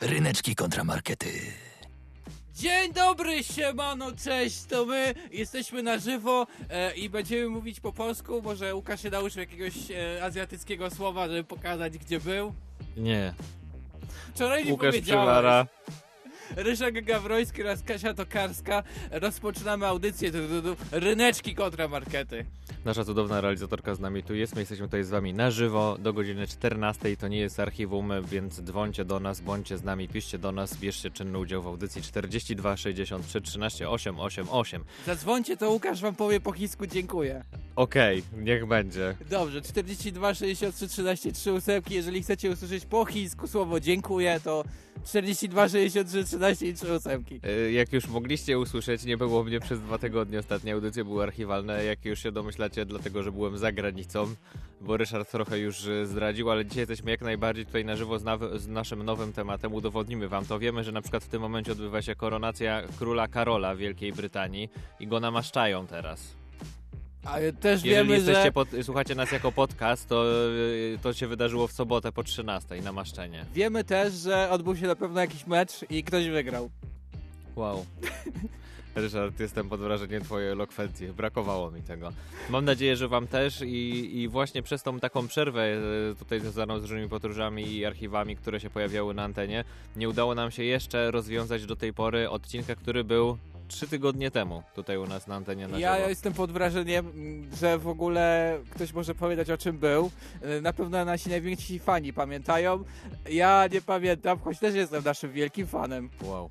Ryneczki kontramarkety. Dzień dobry, siemano, cześć, to my jesteśmy na żywo e, i będziemy mówić po polsku, może Łukasz się nauczył jakiegoś e, azjatyckiego słowa, żeby pokazać gdzie był. Nie. Wczoraj nie Łukasz powiedziałeś. Przywara. Ryszek Gawroński oraz Kasia Tokarska. Rozpoczynamy audycję tu, tu, tu, Ryneczki kontramarkety. Nasza cudowna realizatorka z nami tu jest. My jesteśmy tutaj z wami na żywo do godziny 14. To nie jest archiwum, więc dzwońcie do nas, bądźcie z nami, piszcie do nas, bierzcie czynny udział w audycji 42 63 13 888. Zadzwońcie, to Łukasz wam powie po chińsku dziękuję. Okej, niech będzie. Dobrze, 42 63 13 3 ósemki. Jeżeli chcecie usłyszeć po chińsku słowo dziękuję, to 42 63 13 i 3 ósemki. E, Jak już mogliście usłyszeć, nie było mnie przez dwa tygodnie. Ostatnie audycje były archiwalne, jak już się domyślacie, dlatego że byłem za granicą, bo Ryszard trochę już e, zdradził, ale dzisiaj jesteśmy jak najbardziej tutaj na żywo z, z naszym nowym tematem. Udowodnimy wam to. Wiemy, że na przykład w tym momencie odbywa się koronacja króla Karola w Wielkiej Brytanii i go namaszczają teraz. A też Jeżeli wiemy, jesteście że... pod, słuchacie nas jako podcast, to e, to się wydarzyło w sobotę po 13 namaszczenie. Wiemy też, że odbył się na pewno jakiś mecz i ktoś wygrał. Wow. Ryszard, jestem pod wrażeniem twojej elokwencji. Brakowało mi tego. Mam nadzieję, że wam też i, i właśnie przez tą taką przerwę e, tutaj związaną z różnymi podróżami i archiwami, które się pojawiały na antenie, nie udało nam się jeszcze rozwiązać do tej pory odcinka, który był trzy tygodnie temu tutaj u nas na antenie na Ja żywo. jestem pod wrażeniem, że w ogóle ktoś może powiedzieć o czym był. Na pewno nasi najwięksi fani pamiętają. Ja nie pamiętam, choć też jestem naszym wielkim fanem. Wow.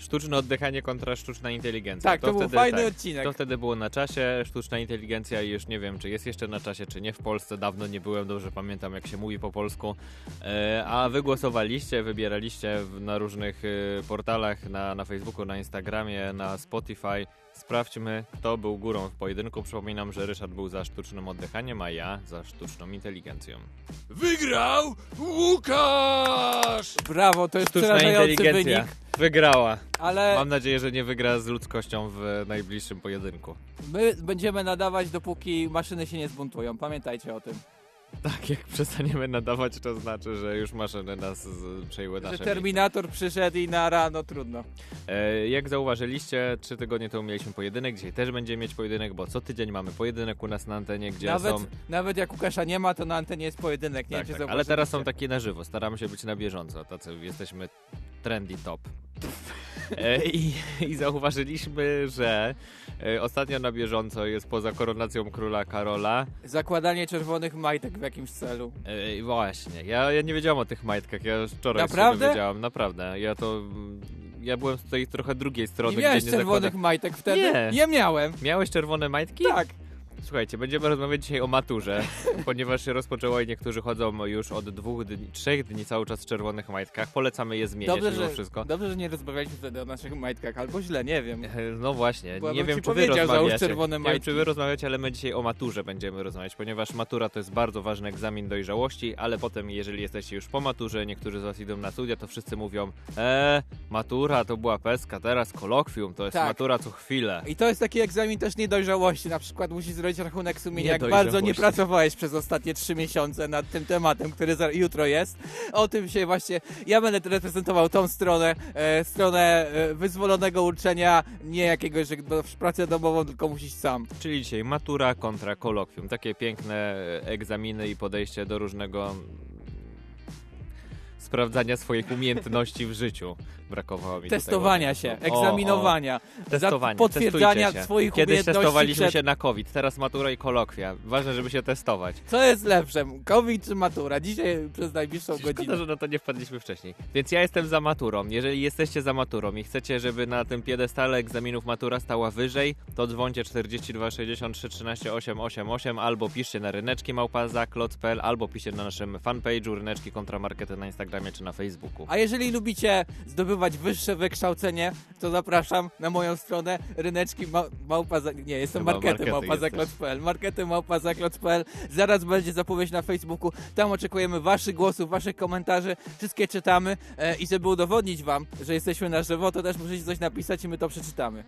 Sztuczne oddychanie kontra sztuczna inteligencja. Tak, to, był wtedy, fajny tak. odcinek. To wtedy było na czasie, sztuczna inteligencja i już nie wiem, czy jest jeszcze na czasie, czy nie w Polsce. Dawno nie byłem, dobrze pamiętam, jak się mówi po polsku. E, a wy głosowaliście, wybieraliście w, na różnych e, portalach, na, na Facebooku, na Instagramie, na Spotify. Sprawdźmy, kto był górą w pojedynku. Przypominam, że Ryszard był za sztucznym oddychaniem, a ja za sztuczną inteligencją. Wygrał Łukasz! Brawo, to jest Sztuczna przerażający inteligencja wynik. wygrała. Ale Mam nadzieję, że nie wygra z ludzkością w najbliższym pojedynku. my będziemy nadawać, dopóki maszyny się nie zbuntują. Pamiętajcie o tym. Tak, jak przestaniemy nadawać, to znaczy, że już maszyny nas z- przejęły nasze Że Terminator przyszedł i na rano trudno. E, Jak zauważyliście, trzy tygodnie temu mieliśmy pojedynek, dzisiaj też będziemy mieć pojedynek, bo co tydzień mamy pojedynek u nas na antenie, gdzie Nawet, są... nawet jak Łukasza nie ma, to na antenie jest pojedynek. Nie Tak, wiem, czy tak, ale teraz są takie na żywo, staramy się być na bieżąco, tacy jesteśmy trendy top. E, I, I zauważyliśmy, że e, ostatnio na bieżąco jest poza koronacją króla Karola. Zakładanie czerwonych majtek w jakimś celu. E, I właśnie, ja, ja nie wiedziałem o tych majtkach, ja wczoraj Naprawdę? dowiedziałem, naprawdę. Ja to... Ja byłem z tej trochę drugiej strony, Nie miałeś gdzie nie czerwonych zakładam... majtek wtedy? Nie. Ja miałem. Miałeś czerwone majtki? Tak. Słuchajcie, będziemy rozmawiać dzisiaj o maturze, ponieważ się rozpoczęło i niektórzy chodzą już od dwóch dni, trzech dni cały czas w czerwonych majtkach. Polecamy je zmieniać Dobrze mimo że, wszystko. dobrze, że nie rozmawialiśmy wtedy o naszych majtkach, albo źle, nie wiem. E, No właśnie, Bo nie wiem czy wy rozmawiacie. czerwone Nie wiem majtki. czy wy rozmawiacie, ale my dzisiaj o maturze będziemy rozmawiać, ponieważ matura to jest bardzo ważny egzamin dojrzałości, ale potem jeżeli jesteście już po maturze, niektórzy z was idą na studia, to wszyscy mówią eee, matura to była peska, teraz kolokwium, to jest Tak. matura co chwilę. I to jest taki egzamin też niedojrzałości. Na przykład musisz zrobić rachunek sumienia, jak bardzo nie pracowałeś przez ostatnie trzy miesiące nad tym tematem, który za, jutro jest. O tym się właśnie, ja będę reprezentował tą stronę, e, stronę e, wyzwolonego uczenia, nie jakiegoś, że do, pracę domową, tylko musisz sam. Czyli dzisiaj matura kontra kolokwium. Takie piękne e, egzaminy i podejście do różnego sprawdzania swoich umiejętności w życiu. Brakowało mi Testowania się. O, egzaminowania, o, za potwierdzania się. swoich Kiedyś umiejętności testowaliśmy przed... się na COVID, teraz matura i kolokwia. Ważne, żeby się testować. Co jest lepsze, COVID czy matura? Dzisiaj przez najbliższą Szkoda, godzinę. że na to nie wpadliśmy wcześniej. Więc ja jestem za maturą. Jeżeli jesteście za maturą i chcecie, żeby na tym piedestale egzaminów matura stała wyżej, to dzwońcie 42 63 13 888 albo piszcie na ryneczki małpa.zaklot.pl albo piszcie na naszym fanpage'u ryneczki kontramarkety na Instagramie czy na Facebooku. A jeżeli lubicie zdobywać wyższe wykształcenie, to zapraszam na moją stronę ryneczki ma małpa... Za nie, jestem Chyba markety markety małpa zaklot.pl markety małpa zaklot.pl Zaraz będzie zapowiedź na Facebooku. Tam oczekujemy waszych głosów, waszych komentarzy. Wszystkie czytamy e, i żeby udowodnić wam, że jesteśmy na żywo, to też musicie coś napisać i my to przeczytamy.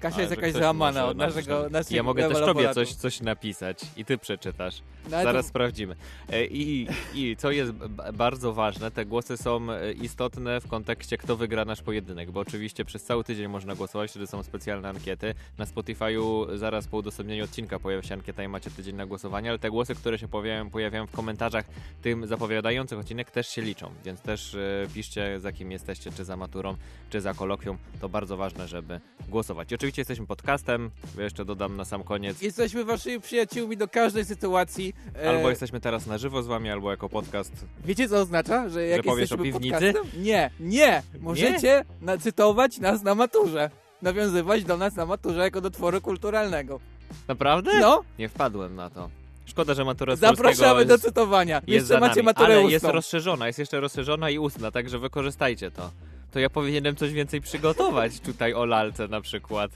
Kasia A, jest jakaś załamana od naszego, naszego Ja mogę też tobie coś, coś napisać i ty przeczytasz. No, Zaraz to- sprawdzimy. E, I, I co jest bardzo ważne, te głosy są e, istotne w kontekście, kto wygra nasz pojedynek, bo oczywiście przez cały tydzień można głosować, wtedy są specjalne ankiety. Na Spotify'u zaraz po udostępnieniu odcinka pojawia się ankieta i macie tydzień na głosowanie, ale te głosy, które się pojawiają, pojawiają w komentarzach tym zapowiadających odcinek też się liczą, więc też e, piszcie za kim jesteście, czy za maturą, czy za kolokwium. To bardzo ważne, żeby głosować. I oczywiście jesteśmy podcastem, jeszcze dodam na sam koniec. Jesteśmy waszymi przyjaciółmi do każdej sytuacji. E, Albo jesteśmy teraz na żywo z wami, albo jako podcast Wiecie co oznacza? Że jak powiesz jesteśmy o piwnicy? podcastem? Nie, nie! Możecie nacytować nas na maturze. Nawiązywać do nas na maturze jako do tworu kulturalnego. Naprawdę? No, Nie wpadłem na to. Szkoda, że matura z zapraszamy do cytowania. jest Jeszcze za macie maturę ale ustną. jest rozszerzona, jest jeszcze rozszerzona i ustna, także wykorzystajcie to. To ja powinienem coś więcej przygotować tutaj o lalce na przykład.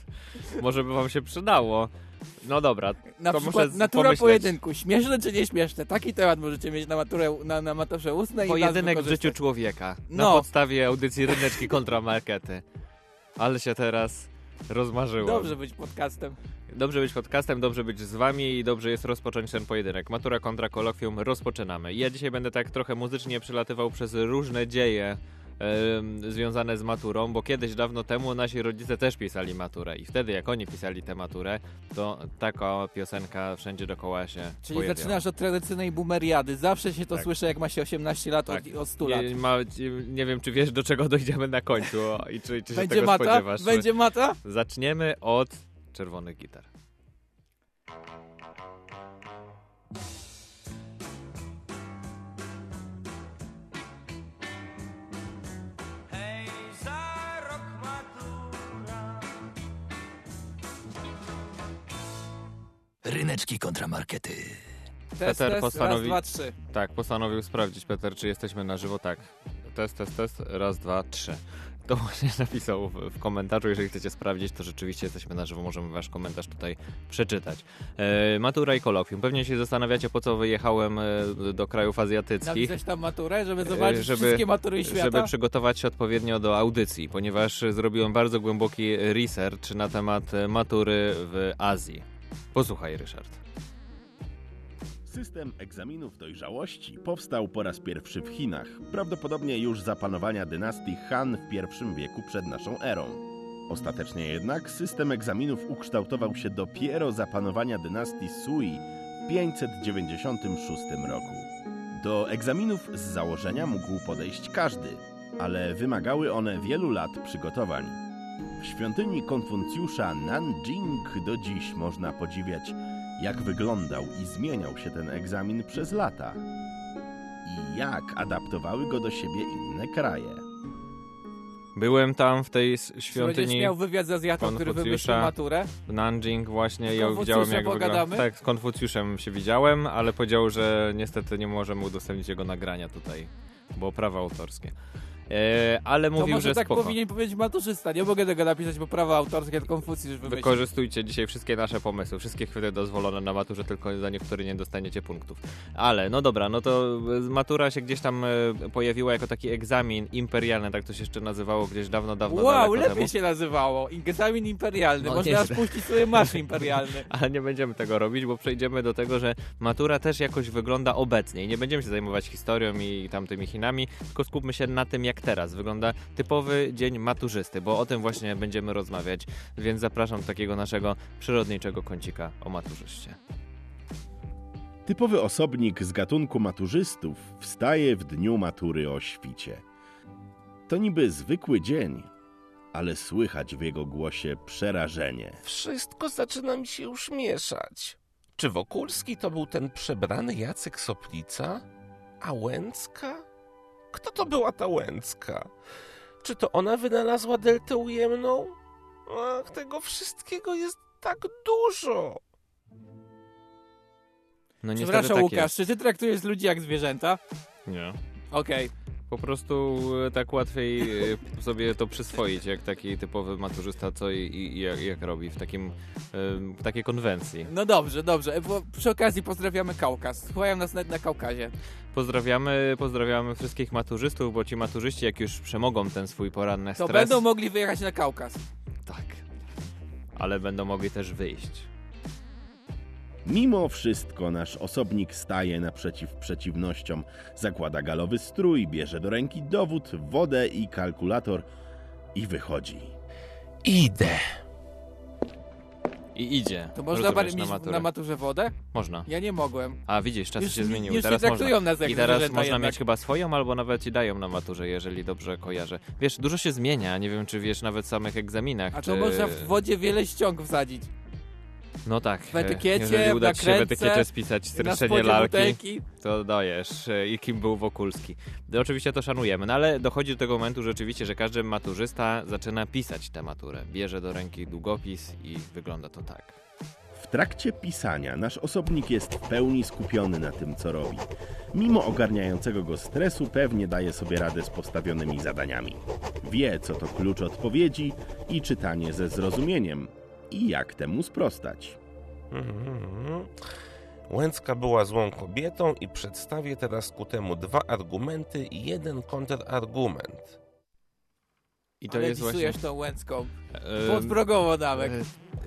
Może by wam się przydało. No dobra, Na to przykład natura pomyśleć. pojedynku. Śmieszne czy nieśmieszne? Taki temat możecie mieć na maturę, na, na maturze ustnej i pojedynek nas w życiu człowieka. Na No. podstawie audycji Ryneczki kontra Markety. Ale się teraz rozmarzyło. Dobrze być podcastem. Dobrze być podcastem, dobrze być z wami i dobrze jest rozpocząć ten pojedynek. Matura kontra kolokwium, rozpoczynamy. I Ja dzisiaj będę tak trochę muzycznie przelatywał przez różne dzieje związane z maturą, bo kiedyś dawno temu nasi rodzice też pisali maturę i wtedy jak oni pisali tę maturę, to taka piosenka wszędzie dookoła się Czyli pojawiała. zaczynasz od tradycyjnej boomeriady. Zawsze się to Tak. słyszy, jak ma się 18 lat Tak. od, od 100 lat. Nie, ma, nie wiem, czy wiesz, do czego dojdziemy na końcu i czy, czy się Będzie tego mata? spodziewasz. Będzie mata? Zaczniemy od czerwonych gitar. Ryneczki kontra markety. Test, Peter test, postanowi- raz, dwa, trzy. Tak, postanowił sprawdzić, Peter, czy jesteśmy na żywo. Tak. Test, test, test. Raz, dwa, trzy. To właśnie napisał w, w komentarzu. Jeżeli chcecie sprawdzić, to rzeczywiście jesteśmy na żywo. Możemy wasz komentarz tutaj przeczytać. E, matura i kolokwium. Pewnie się zastanawiacie, po co wyjechałem e, do krajów azjatyckich. Napisać tam maturę, żeby zobaczyć żeby- wszystkie matury świata? Żeby przygotować się odpowiednio do audycji, ponieważ zrobiłem bardzo głęboki research na temat e, matury w Azji. Posłuchaj, Ryszard. System egzaminów dojrzałości powstał po raz pierwszy w Chinach, prawdopodobnie już za panowania dynastii Han w I wieku przed naszą erą. Ostatecznie jednak system egzaminów ukształtował się dopiero za panowania dynastii Sui w 596 roku. Do egzaminów z założenia mógł podejść każdy, ale wymagały one wielu lat przygotowań. W świątyni Konfucjusza Nanjing do dziś można podziwiać jak wyglądał i zmieniał się ten egzamin przez lata i jak adaptowały go do siebie inne kraje. Byłem tam w tej świątyni miał wywiad z Azjatą, który Konfucjusza. wymyślił maturę. w Nanjing właśnie. Ja widziałem jak wygląda. Tak, z Konfucjuszem się widziałem, ale powiedział, że niestety nie możemy udostępnić jego nagrania tutaj, bo prawa autorskie. E, ale To mówił, może że tak spoko. powinien powiedzieć maturzysta. Nie mogę tego napisać, bo prawa autorskie to Konfucjusz wymyślił. Wykorzystujcie dzisiaj wszystkie nasze pomysły, wszystkie chwyty dozwolone na maturze, tylko za niektóre nie dostaniecie punktów. Ale, no dobra, no to e, matura się gdzieś tam e, pojawiła jako taki egzamin imperialny, tak to się jeszcze nazywało gdzieś dawno, dawno Wow, lepiej temu. się nazywało. Egzamin imperialny. No, Można aż nieźle. puścić sobie marsz imperialny. Ale nie będziemy tego robić, bo przejdziemy do tego, że matura też jakoś wygląda obecnie. I nie będziemy się zajmować historią i tamtymi Chinami, tylko skupmy się na tym, jak teraz wygląda typowy dzień maturzysty, bo o tym właśnie będziemy rozmawiać. Więc zapraszam do takiego naszego przyrodniczego kącika o maturzyście. Typowy osobnik z gatunku maturzystów wstaje w dniu matury o świcie. To niby zwykły dzień, ale słychać w jego głosie przerażenie. Wszystko zaczyna mi się już mieszać. Czy Wokulski to był ten przebrany Jacek Soplica? A Łęcka? Kto to była ta Łęcka? Czy to ona wynalazła deltę ujemną? Ach, tego wszystkiego jest tak dużo. No Przepraszam, tak Łukasz, jest. czy ty traktujesz ludzi jak zwierzęta? Nie. Okej. Po prostu e, tak łatwiej e, sobie to przyswoić, jak taki typowy maturzysta, co i, i jak, jak robi w takim, e, takiej konwencji. No dobrze, dobrze. Bo przy okazji pozdrawiamy Kaukaz. Słuchają nas nawet na Kaukazie. Pozdrawiamy, pozdrawiamy wszystkich maturzystów, bo ci maturzyści, jak już przemogą ten swój poranny To stres... będą mogli wyjechać na Kaukaz. Tak. ale będą mogli też wyjść. Mimo wszystko nasz osobnik staje naprzeciw przeciwnościom. Zakłada galowy strój, bierze do ręki dowód, wodę i kalkulator i wychodzi. Idę. I idzie. To można Rozumiesz, na maturę. na maturze wodę? Można. Ja nie mogłem. A widzisz, czasy Już się nie- zmieniły. już nie teraz traktują można. nas jak I teraz zwierzęta można jednak. mieć chyba swoją, albo nawet ci dają na maturze, jeżeli dobrze kojarzę. Wiesz, dużo się zmienia, nie wiem czy wiesz nawet w samych egzaminach. A czy... to można w wodzie wiele ściąg wsadzić. No tak. w etykiecie, Jeżeli uda ci się w etykiecie spisać streszczenie lalki, butelki. to dajesz. e, I kim był Wokulski. Oczywiście to szanujemy, no ale dochodzi do tego momentu rzeczywiście, że każdy maturzysta zaczyna pisać tę maturę. Bierze do ręki długopis i wygląda to tak. W trakcie pisania nasz osobnik jest w pełni skupiony na tym, co robi. Mimo ogarniającego go stresu, pewnie daje sobie radę z postawionymi zadaniami. Wie, co to klucz odpowiedzi i czytanie ze zrozumieniem. I jak temu sprostać. Mhm. Łęcka była złą kobietą i przedstawię teraz ku temu dwa argumenty i jeden kontrargument. I to Ale jest właśnie... tą łęcką. Podprogowo nawet.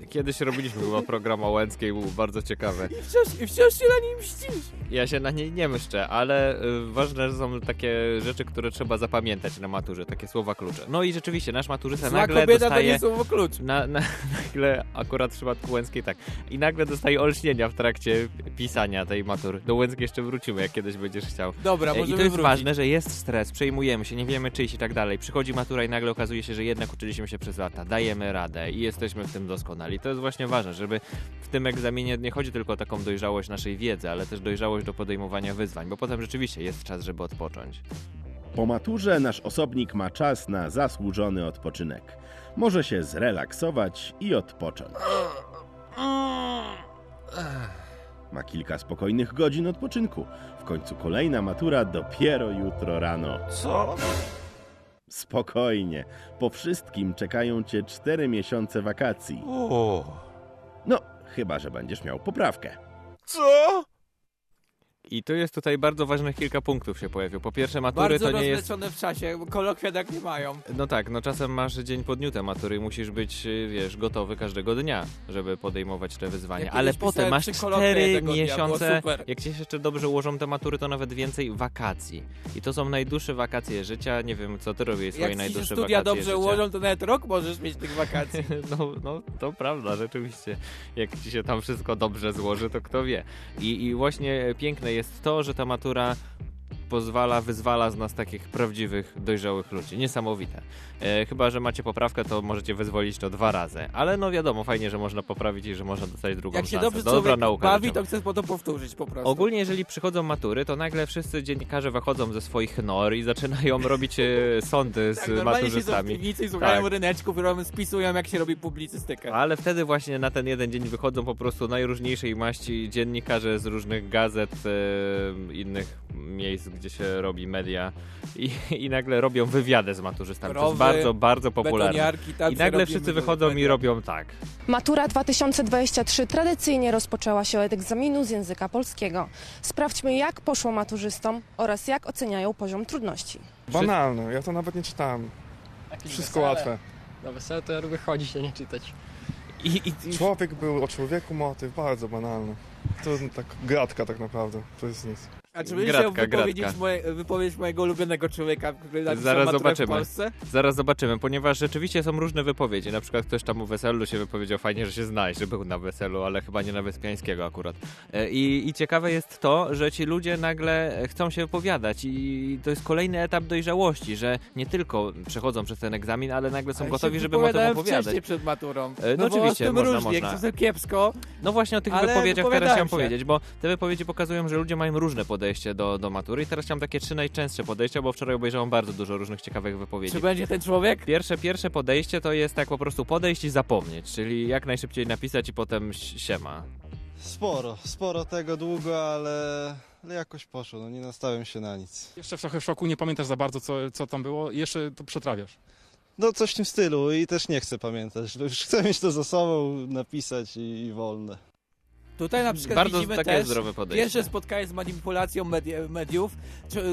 Kiedyś robiliśmy chyba program o Łęckiej, był bardzo ciekawy. I wciąż, I wciąż się na nim mścisz. Ja się na niej nie myszczę, ale y, ważne są takie rzeczy, które trzeba zapamiętać na maturze, takie słowa klucze. No i rzeczywiście, nasz maturzysta Zła nagle kobieta to dostaje... nie słowo klucz. Na, na, nagle, akurat w przypadku Łęckiej tak. I nagle dostaje olśnienia w trakcie pisania tej matury. Do Łęckiej jeszcze wrócimy, jak kiedyś będziesz chciał. Dobra, E, I możemy to jest wrócić. ważne, że jest stres, przejmujemy się, nie wiemy czyjś i tak dalej. Przychodzi matura i nagle okazuje się, że jednak uczyliśmy się przez lata, dajemy radę i jesteśmy w tym doskonali. To jest właśnie ważne, żeby w tym egzaminie nie chodzi tylko o taką dojrzałość naszej wiedzy, ale też dojrzałość do podejmowania wyzwań, bo potem rzeczywiście jest czas, żeby odpocząć. Po maturze nasz osobnik ma czas na zasłużony odpoczynek. Może się zrelaksować i odpocząć. Ma kilka spokojnych godzin odpoczynku. W końcu kolejna matura dopiero jutro rano. Co? Spokojnie, po wszystkim czekają cię cztery miesiące wakacji. O, No, chyba że będziesz miał poprawkę. co? I tu jest tutaj bardzo ważnych kilka punktów się pojawiło. Po pierwsze, matury Bardzo to nie jest rozleczone w czasie, kolokwia tak nie mają. No tak, no czasem masz dzień po dniu te matury i musisz być, wiesz, gotowy każdego dnia, żeby podejmować te wyzwania. Ja Ale potem masz cztery miesiące, jak ci się jeszcze dobrze ułożą te matury, to nawet więcej wakacji. I to są najdłuższe wakacje życia. Nie wiem, co ty robisz swoje najdłuższe studia wakacje dobrze życia. ułożą, to nawet rok możesz mieć tych wakacji. No, no, to prawda, rzeczywiście. Jak ci się tam wszystko dobrze złoży, to kto wie. I, I właśnie piękne jest to, że ta matura pozwala, wyzwala z nas takich prawdziwych, dojrzałych ludzi. Niesamowite. E, chyba, że macie poprawkę, to możecie wyzwolić to dwa razy. Ale no wiadomo, fajnie, że można poprawić i że można dostać drugą Jak się dobrze Dobra nauka bawi, to chce po to powtórzyć po prostu. Ogólnie, jeżeli przychodzą matury, to nagle wszyscy dziennikarze wychodzą ze swoich nor i zaczynają robić e, sądy z tak, normalnie siedzą w maturzystami. piwnicy i słuchają Tak. ryneczków i robią, spisują, jak się robi publicystykę. Ale wtedy właśnie na ten jeden dzień wychodzą po prostu najróżniejszej maści dziennikarze z różnych gazet, e, innych miejsc, gdzie się robi media i, i nagle robią wywiady z maturzystami. to jest bardzo, bardzo popularne. I nagle wszyscy wychodzą i robią tak. Matura 2023 tradycyjnie rozpoczęła się od egzaminu z języka polskiego. Sprawdźmy, jak poszło maturzystom oraz jak oceniają poziom trudności. Banalne, ja to nawet nie czytałem. Wszystko łatwe. Na wesele to ja lubię chodzić, a nie czytać. I, i, i Człowiek był o człowieku motyw, bardzo banalny. To tak gratka tak naprawdę, to jest nic. A czy będziesz Gratka, chciał wypowiedzieć, moje, wypowiedzieć mojego ulubionego człowieka, który Zaraz zobaczymy. w Polsce? Zaraz zobaczymy, ponieważ rzeczywiście są różne wypowiedzi. Na przykład ktoś tam o weselu się wypowiedział fajnie, że się znaleźć, że był na weselu, ale chyba nie na Wyspiańskiego akurat. E, I, I ciekawe jest to, że ci ludzie nagle chcą się wypowiadać i to jest kolejny etap dojrzałości, że nie tylko przechodzą przez ten egzamin, ale nagle są Ale gotowi, żeby o tym opowiadać. przed maturą. E, no bo oczywiście, można, różnie, można. kiepsko. No właśnie o tych wypowiedziach teraz chciałem powiedzieć, bo te wypowiedzi pokazują, że ludzie mają różne podejście do, do matury i teraz chciałem takie trzy najczęstsze podejścia, bo wczoraj obejrzałem bardzo dużo różnych ciekawych wypowiedzi. Czy będzie ten człowiek? Pierwsze, pierwsze podejście to jest tak po prostu podejść i zapomnieć, czyli jak najszybciej napisać i potem siema. Sporo, sporo tego długo, ale, ale jakoś poszło, no nie nastawiam się na nic. Jeszcze trochę w szoku, nie pamiętasz za bardzo, co, co tam było i jeszcze to przetrawiasz. No coś w tym stylu i też nie chcę pamiętać, już chcę mieć to za sobą, napisać i, i wolne. Tutaj na przykład Bardzo widzimy takie też zdrowe podejście. pierwsze spotkanie z manipulacją medi- mediów,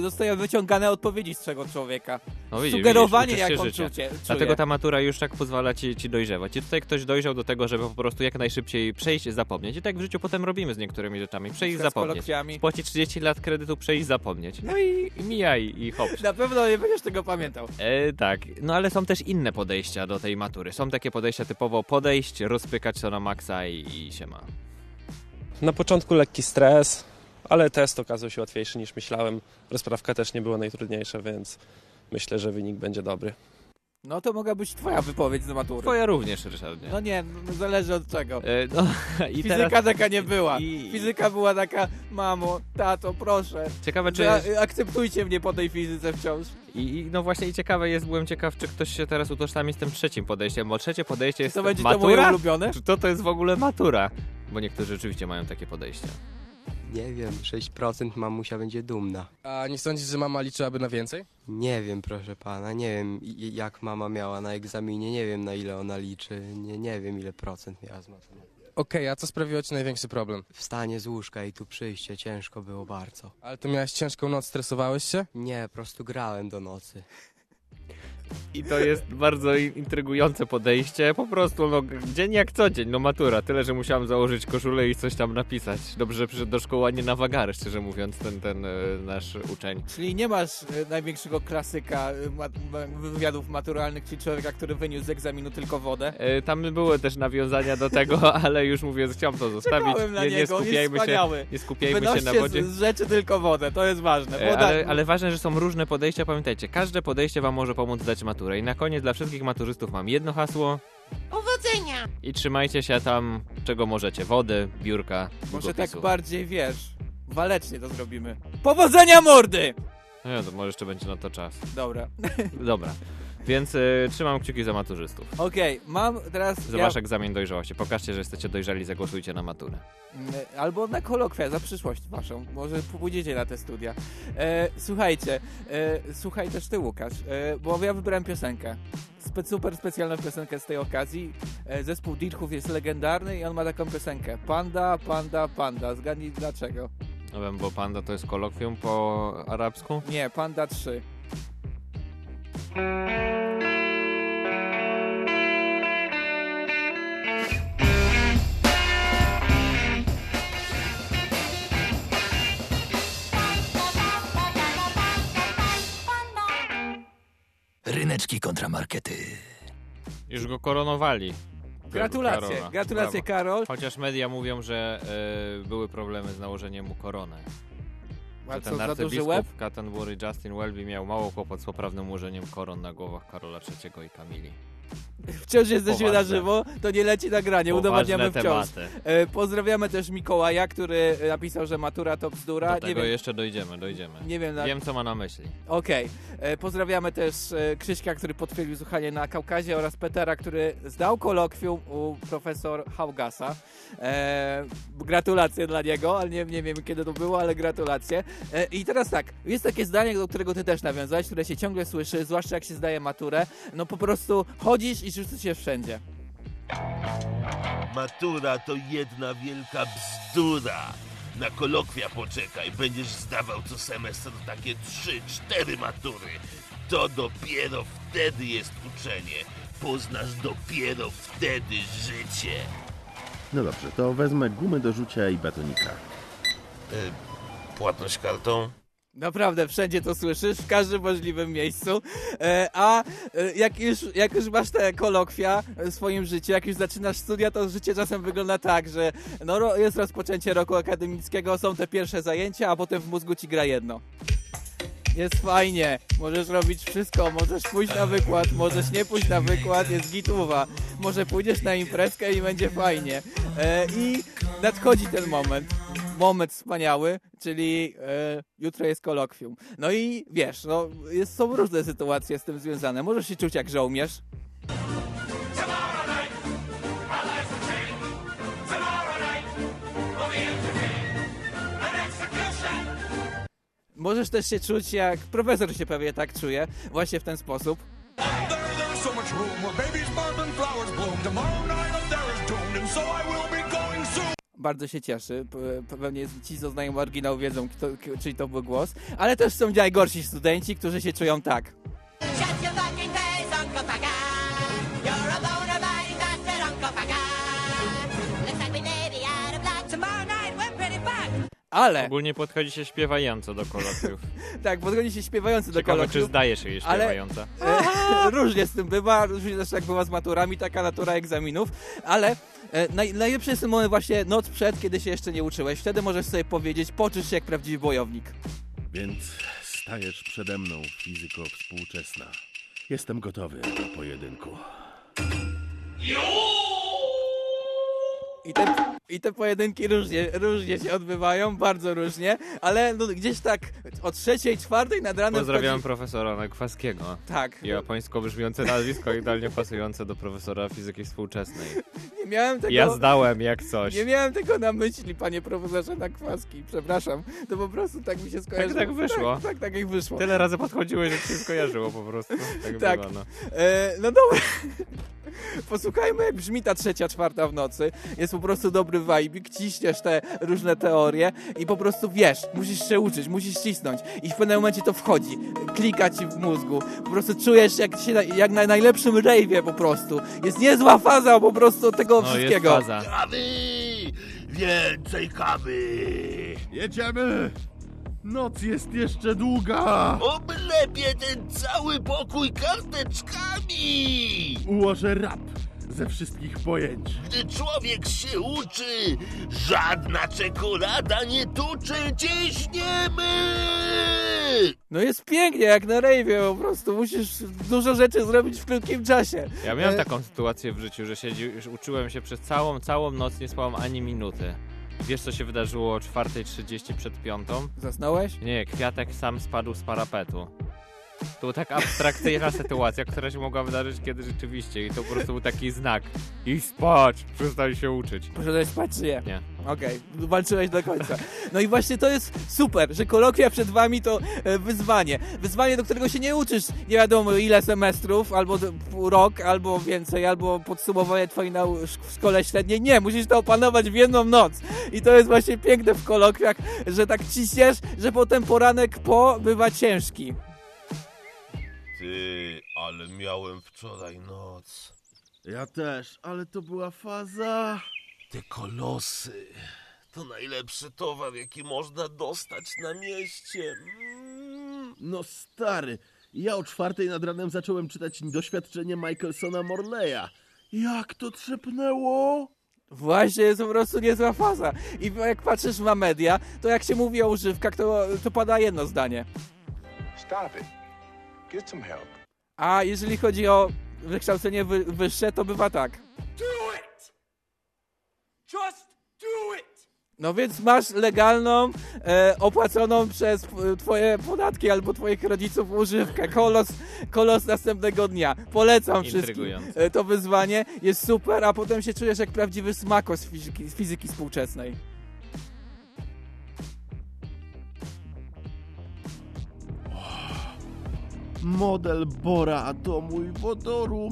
zostają wyciągane odpowiedzi z czego człowieka. No widzisz, Sugerowanie, widzisz, jak on życia. czucie, czuje. Dlatego ta matura już tak pozwala ci, ci dojrzewać. I tutaj ktoś dojrzał do tego, żeby po prostu jak najszybciej przejść, zapomnieć. I tak w życiu potem robimy z niektórymi rzeczami. Przejść, z zapomnieć. Spłacić 30 lat kredytu, przejść, zapomnieć. No i, i mijaj i hop. Na pewno nie będziesz tego pamiętał. E, tak, no ale są też inne podejścia do tej matury. Są takie podejścia typowo podejść, rozpykać to na maksa i, i się ma. Na początku lekki stres, ale test okazał się łatwiejszy niż myślałem. Rozprawka też nie była najtrudniejsza, więc myślę, że wynik będzie dobry. No to mogła być twoja wypowiedź z matury. Twoja również, Ryszardzie. No nie, no zależy od czego. E, no, i Fizyka teraz, taka nie była. i- Fizyka była taka, mamo, tato, proszę. ciekawe czy... Za, akceptujcie mnie po tej fizyce wciąż. I, I no właśnie i ciekawe jest, byłem ciekaw, czy ktoś się teraz utożsami z tym trzecim podejściem, bo trzecie podejście jest To będzie to moje matura? ulubione? Czy to to jest w ogóle matura? Bo niektórzy rzeczywiście mają takie podejście. Nie wiem, 6% mamusia będzie dumna. A nie sądzisz, że mama liczyłaby na więcej? Nie wiem, proszę pana, nie wiem jak mama miała na egzaminie, nie wiem na ile ona liczy, nie, nie wiem ile procent miała z matematyki. Okej, a co sprawiło ci największy problem? Wstanie z łóżka i tu przyjście, ciężko było bardzo. Ale to miałeś ciężką noc, stresowałeś się? Nie, po prostu grałem do nocy. I to jest bardzo intrygujące podejście. Po prostu, no, dzień jak co dzień, no matura. Tyle, że musiałem założyć koszulę i coś tam napisać. Dobrze, że przyszedł do szkoły, a nie na wagary, szczerze mówiąc, ten, ten e, nasz uczeń. Czyli nie masz e, największego klasyka e, wywiadów maturalnych, czyli człowieka, który wyniósł z egzaminu tylko wodę. Tam były też nawiązania do tego, ale już mówię, chciałem to zostawić. Czekałem na Nie, nie niego, jest skupiajmy się, wspaniały. nie skupiajmy się na wodzie. Z, rzeczy tylko wodę, to jest ważne. Woda, Ale, ale ważne, że są różne podejścia. Pamiętajcie, każde podejście wam może pomóc zdać maturę. I na koniec dla wszystkich maturzystów mam jedno hasło. Powodzenia! I trzymajcie się tam, czego możecie. Wody, biurka, Może tak długopisu. bardziej, wiesz, walecznie to zrobimy. Powodzenia mordy! No, to może jeszcze będzie na to czas. Dobra. Dobra. Więc y, trzymam kciuki za maturzystów. Okej, mam teraz... Za ja- wasz egzamin dojrzałości. Pokażcie, że jesteście dojrzali, zagłosujcie na maturę. Mm, Albo na kolokwia, za przyszłość waszą. Może pójdziecie na te studia. E, słuchajcie, e, słuchaj też ty Łukasz, e, bo ja wybrałem piosenkę. Spe, super specjalną piosenkę z tej okazji. E, zespół Dirchów jest legendarny i on ma taką piosenkę. Panda, panda, panda. Zgadnij dlaczego. No wiem, bo panda to jest kolokwium po arabsku? Nie, Panda 3. Ryneczki kontramarkety. Już go koronowali. Gratulacje, Karola. gratulacje Brawo. Karol. Chociaż media mówią, że e, były problemy z nałożeniem mu korony. A co, ten za duży łeb? Justin Welby miał mało kłopot z poprawnym ułożeniem koron na głowach Karola III i Kamili. Wciąż jesteśmy na Poważne. żywo, to nie leci nagranie, udowadniamy wciąż. tematy. E, pozdrawiamy też Mikołaja, który napisał, że matura to bzdura. Do Nie tego wiem, jeszcze dojdziemy, dojdziemy. Nie wiem, na- Wiem, co ma na myśli. Okej. E, Pozdrawiamy też e, Krzyśka, który potwierdził słuchanie na Kaukazie oraz Petera, który zdał kolokwium u profesor Haugasa. E, gratulacje dla niego, ale nie, nie wiem kiedy to było, ale gratulacje. E, I teraz tak, jest takie zdanie, do którego ty też nawiązałeś, które się ciągle słyszy, zwłaszcza jak się zdaje maturę. No po prostu chodzisz i rzucasz się wszędzie. Matura to jedna wielka bzdura. Na kolokwia poczekaj, będziesz zdawał co semestr takie trzy, cztery matury. To dopiero wtedy jest uczenie. Poznasz dopiero wtedy życie. No dobrze, to wezmę gumy do rzucia i batonika. Płatność kartą? Naprawdę, wszędzie to słyszysz, w każdym możliwym miejscu. E, a e, jak już, jak już masz te kolokwia w swoim życiu, jak już zaczynasz studia, to życie czasem wygląda tak, że no, jest rozpoczęcie roku akademickiego, są te pierwsze zajęcia, a potem w mózgu ci gra jedno. Jest fajnie, możesz robić wszystko, możesz pójść na wykład, możesz nie pójść na wykład, jest gituwa. Może pójdziesz na imprezkę i będzie fajnie. E, I nadchodzi ten moment, moment wspaniały, czyli e, jutro jest kolokwium. No i wiesz, no, jest, są różne sytuacje z tym związane. Możesz się czuć jak żołnierz, Możesz też się czuć jak profesor się pewnie tak czuje, właśnie w ten sposób. There bardzo się cieszy. Pe- Pewnie ci, co znają oryginał, wiedzą, kto, czyj to był głos. Ale też są najgorsi studenci, którzy się czują tak. Ale, Ogólnie podchodzi się śpiewająco do kolokwiów. tak, podchodzi się śpiewający do Ciekawe, czy kolokwiów. zdaje się jej ale- śpiewająca. E, różnie z tym bywa, różnie też jak bywa z maturami, taka natura egzaminów, ale e, naj, najlepszy jest ten moment właśnie noc przed, kiedy się jeszcze nie uczyłeś. Wtedy możesz sobie powiedzieć, poczuć się jak prawdziwy bojownik. Więc stajesz przede mną, fizyko współczesna. Jestem gotowy do pojedynku. I te, I te pojedynki różnie, różnie się odbywają, bardzo różnie, ale no, gdzieś tak o trzeciej, czwartej nad ranem Pozdrawiam wchodzi... profesora Nekwaskiego. Tak. Japońsko brzmiące nazwisko, idealnie pasujące do profesora fizyki współczesnej. Nie miałem tego... Ja zdałem jak coś. Nie miałem tego na myśli, panie profesorze Nakwaski, przepraszam. To po prostu tak mi się skojarzyło. tak wyszło. Tak, tak, tak jak wyszło. Tyle razy podchodziłeś, że się skojarzyło po prostu. Tak, Tak. bywa, no. E, no dobra. Posłuchajmy, jak brzmi ta trzecia, czwarta w nocy. Jest po prostu dobry vibe, ciśniesz te różne teorie i po prostu wiesz, musisz się uczyć, musisz cisnąć i w pewnym momencie to wchodzi, klika ci w mózgu. Po prostu czujesz jak, się, jak na najlepszym rave'ie po prostu. Jest niezła faza po prostu tego No, jest wszystkiego. faza. Kawy! Więcej kawy! Jedziemy! Noc jest jeszcze długa! Oblepię ten cały pokój karteczkami! Ułożę rap ze wszystkich pojęć. Gdy człowiek się uczy, żadna czekolada nie tuczy, ciśniemy! No jest pięknie, jak na rave'ie po prostu. Musisz dużo rzeczy zrobić w krótkim czasie. Ja miałem E, taką sytuację w życiu, że siedzi, już uczyłem się przez całą, całą noc, nie spałem ani minuty. Wiesz, co się wydarzyło o 4.30 przed piątą? Zasnąłeś? Nie, kwiatek sam spadł z parapetu. To tak abstrakcyjna sytuacja, która się mogła wydarzyć kiedy rzeczywiście i to po prostu był taki znak. I spać, przestań się uczyć. Poszedłeś spać czy nie? Nie. Okej, walczyłeś do końca. No i właśnie to jest super, że kolokwia przed wami to e, wyzwanie. Wyzwanie, do którego się nie uczysz nie wiadomo ile semestrów, albo d- rok, albo więcej, albo podsumowanie twojej nau- szk- w szkole średniej. Nie, musisz to opanować w jedną noc. I to jest właśnie piękne w kolokwiach, że tak ciśniesz, że potem poranek po bywa ciężki. Ty, ale miałem wczoraj noc. Ja też, ale to była faza. Te kolosy. To najlepszy towar, jaki można dostać na mieście. Mm. No stary, ja o czwartej nad ranem zacząłem czytać doświadczenie Michaelsona Morleya. Jak to trzepnęło? Właśnie jest po prostu niezła faza. I jak patrzysz na media, to jak się mówi o używkach, to, to pada jedno zdanie. Stop A jeżeli chodzi o wykształcenie wy, wyższe, to bywa tak. Do it! Just do it! No więc masz legalną, e, opłaconą przez twoje podatki albo twoich rodziców używkę. Kolos, kolos następnego dnia. Polecam wszystkim e, to wyzwanie. Jest super, a potem się czujesz jak prawdziwy smako z fizyki, z fizyki współczesnej. Model Bora atomu i wodoru.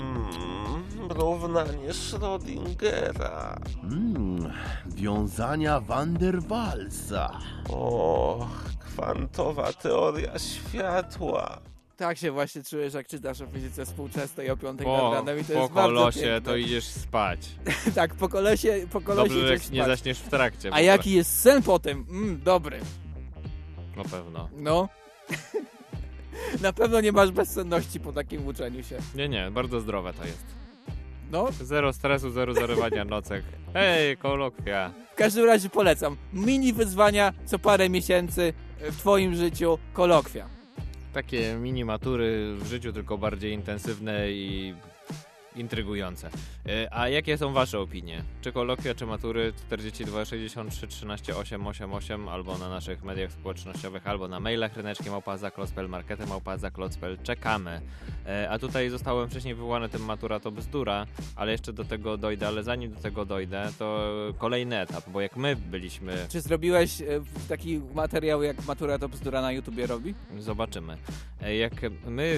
Mm, równanie Schrödingera. Mm, wiązania van der Waalsa. O, kwantowa teoria światła. Tak się właśnie czujesz, jak czytasz o fizyce współczesnej o 5 nad Po, ranem i to po jest bardzo kolosie piękne. to idziesz spać. tak, po kolosie, po kolosie Dobrze, idziesz nie spać. zaśniesz w trakcie. A jaki jest sen potem? Mm, dobry. Na pewno. No. Na pewno nie masz bezsenności po takim uczeniu się. Nie, nie, bardzo zdrowe to jest. No, Zero stresu, zero zarywania nocek. Hej, kolokwia. w każdym razie polecam. Mini wyzwania co parę miesięcy w twoim życiu kolokwia. Takie mini matury w życiu, tylko bardziej intensywne i intrygujące. E, A jakie są wasze opinie? Czy kolokwia, czy matury 42 63 13 888 albo na naszych mediach społecznościowych, albo na mailach ryneczkiem małpa klocpel, marketem małpa klocpel. Czekamy. E, A tutaj zostałem wcześniej wywołany tym matura to bzdura, ale jeszcze do tego dojdę, ale zanim do tego dojdę, to kolejny etap, bo jak my byliśmy Czy zrobiłeś e, taki materiał, jak Matura to bzdura na YouTubie robi? Zobaczymy. Jak my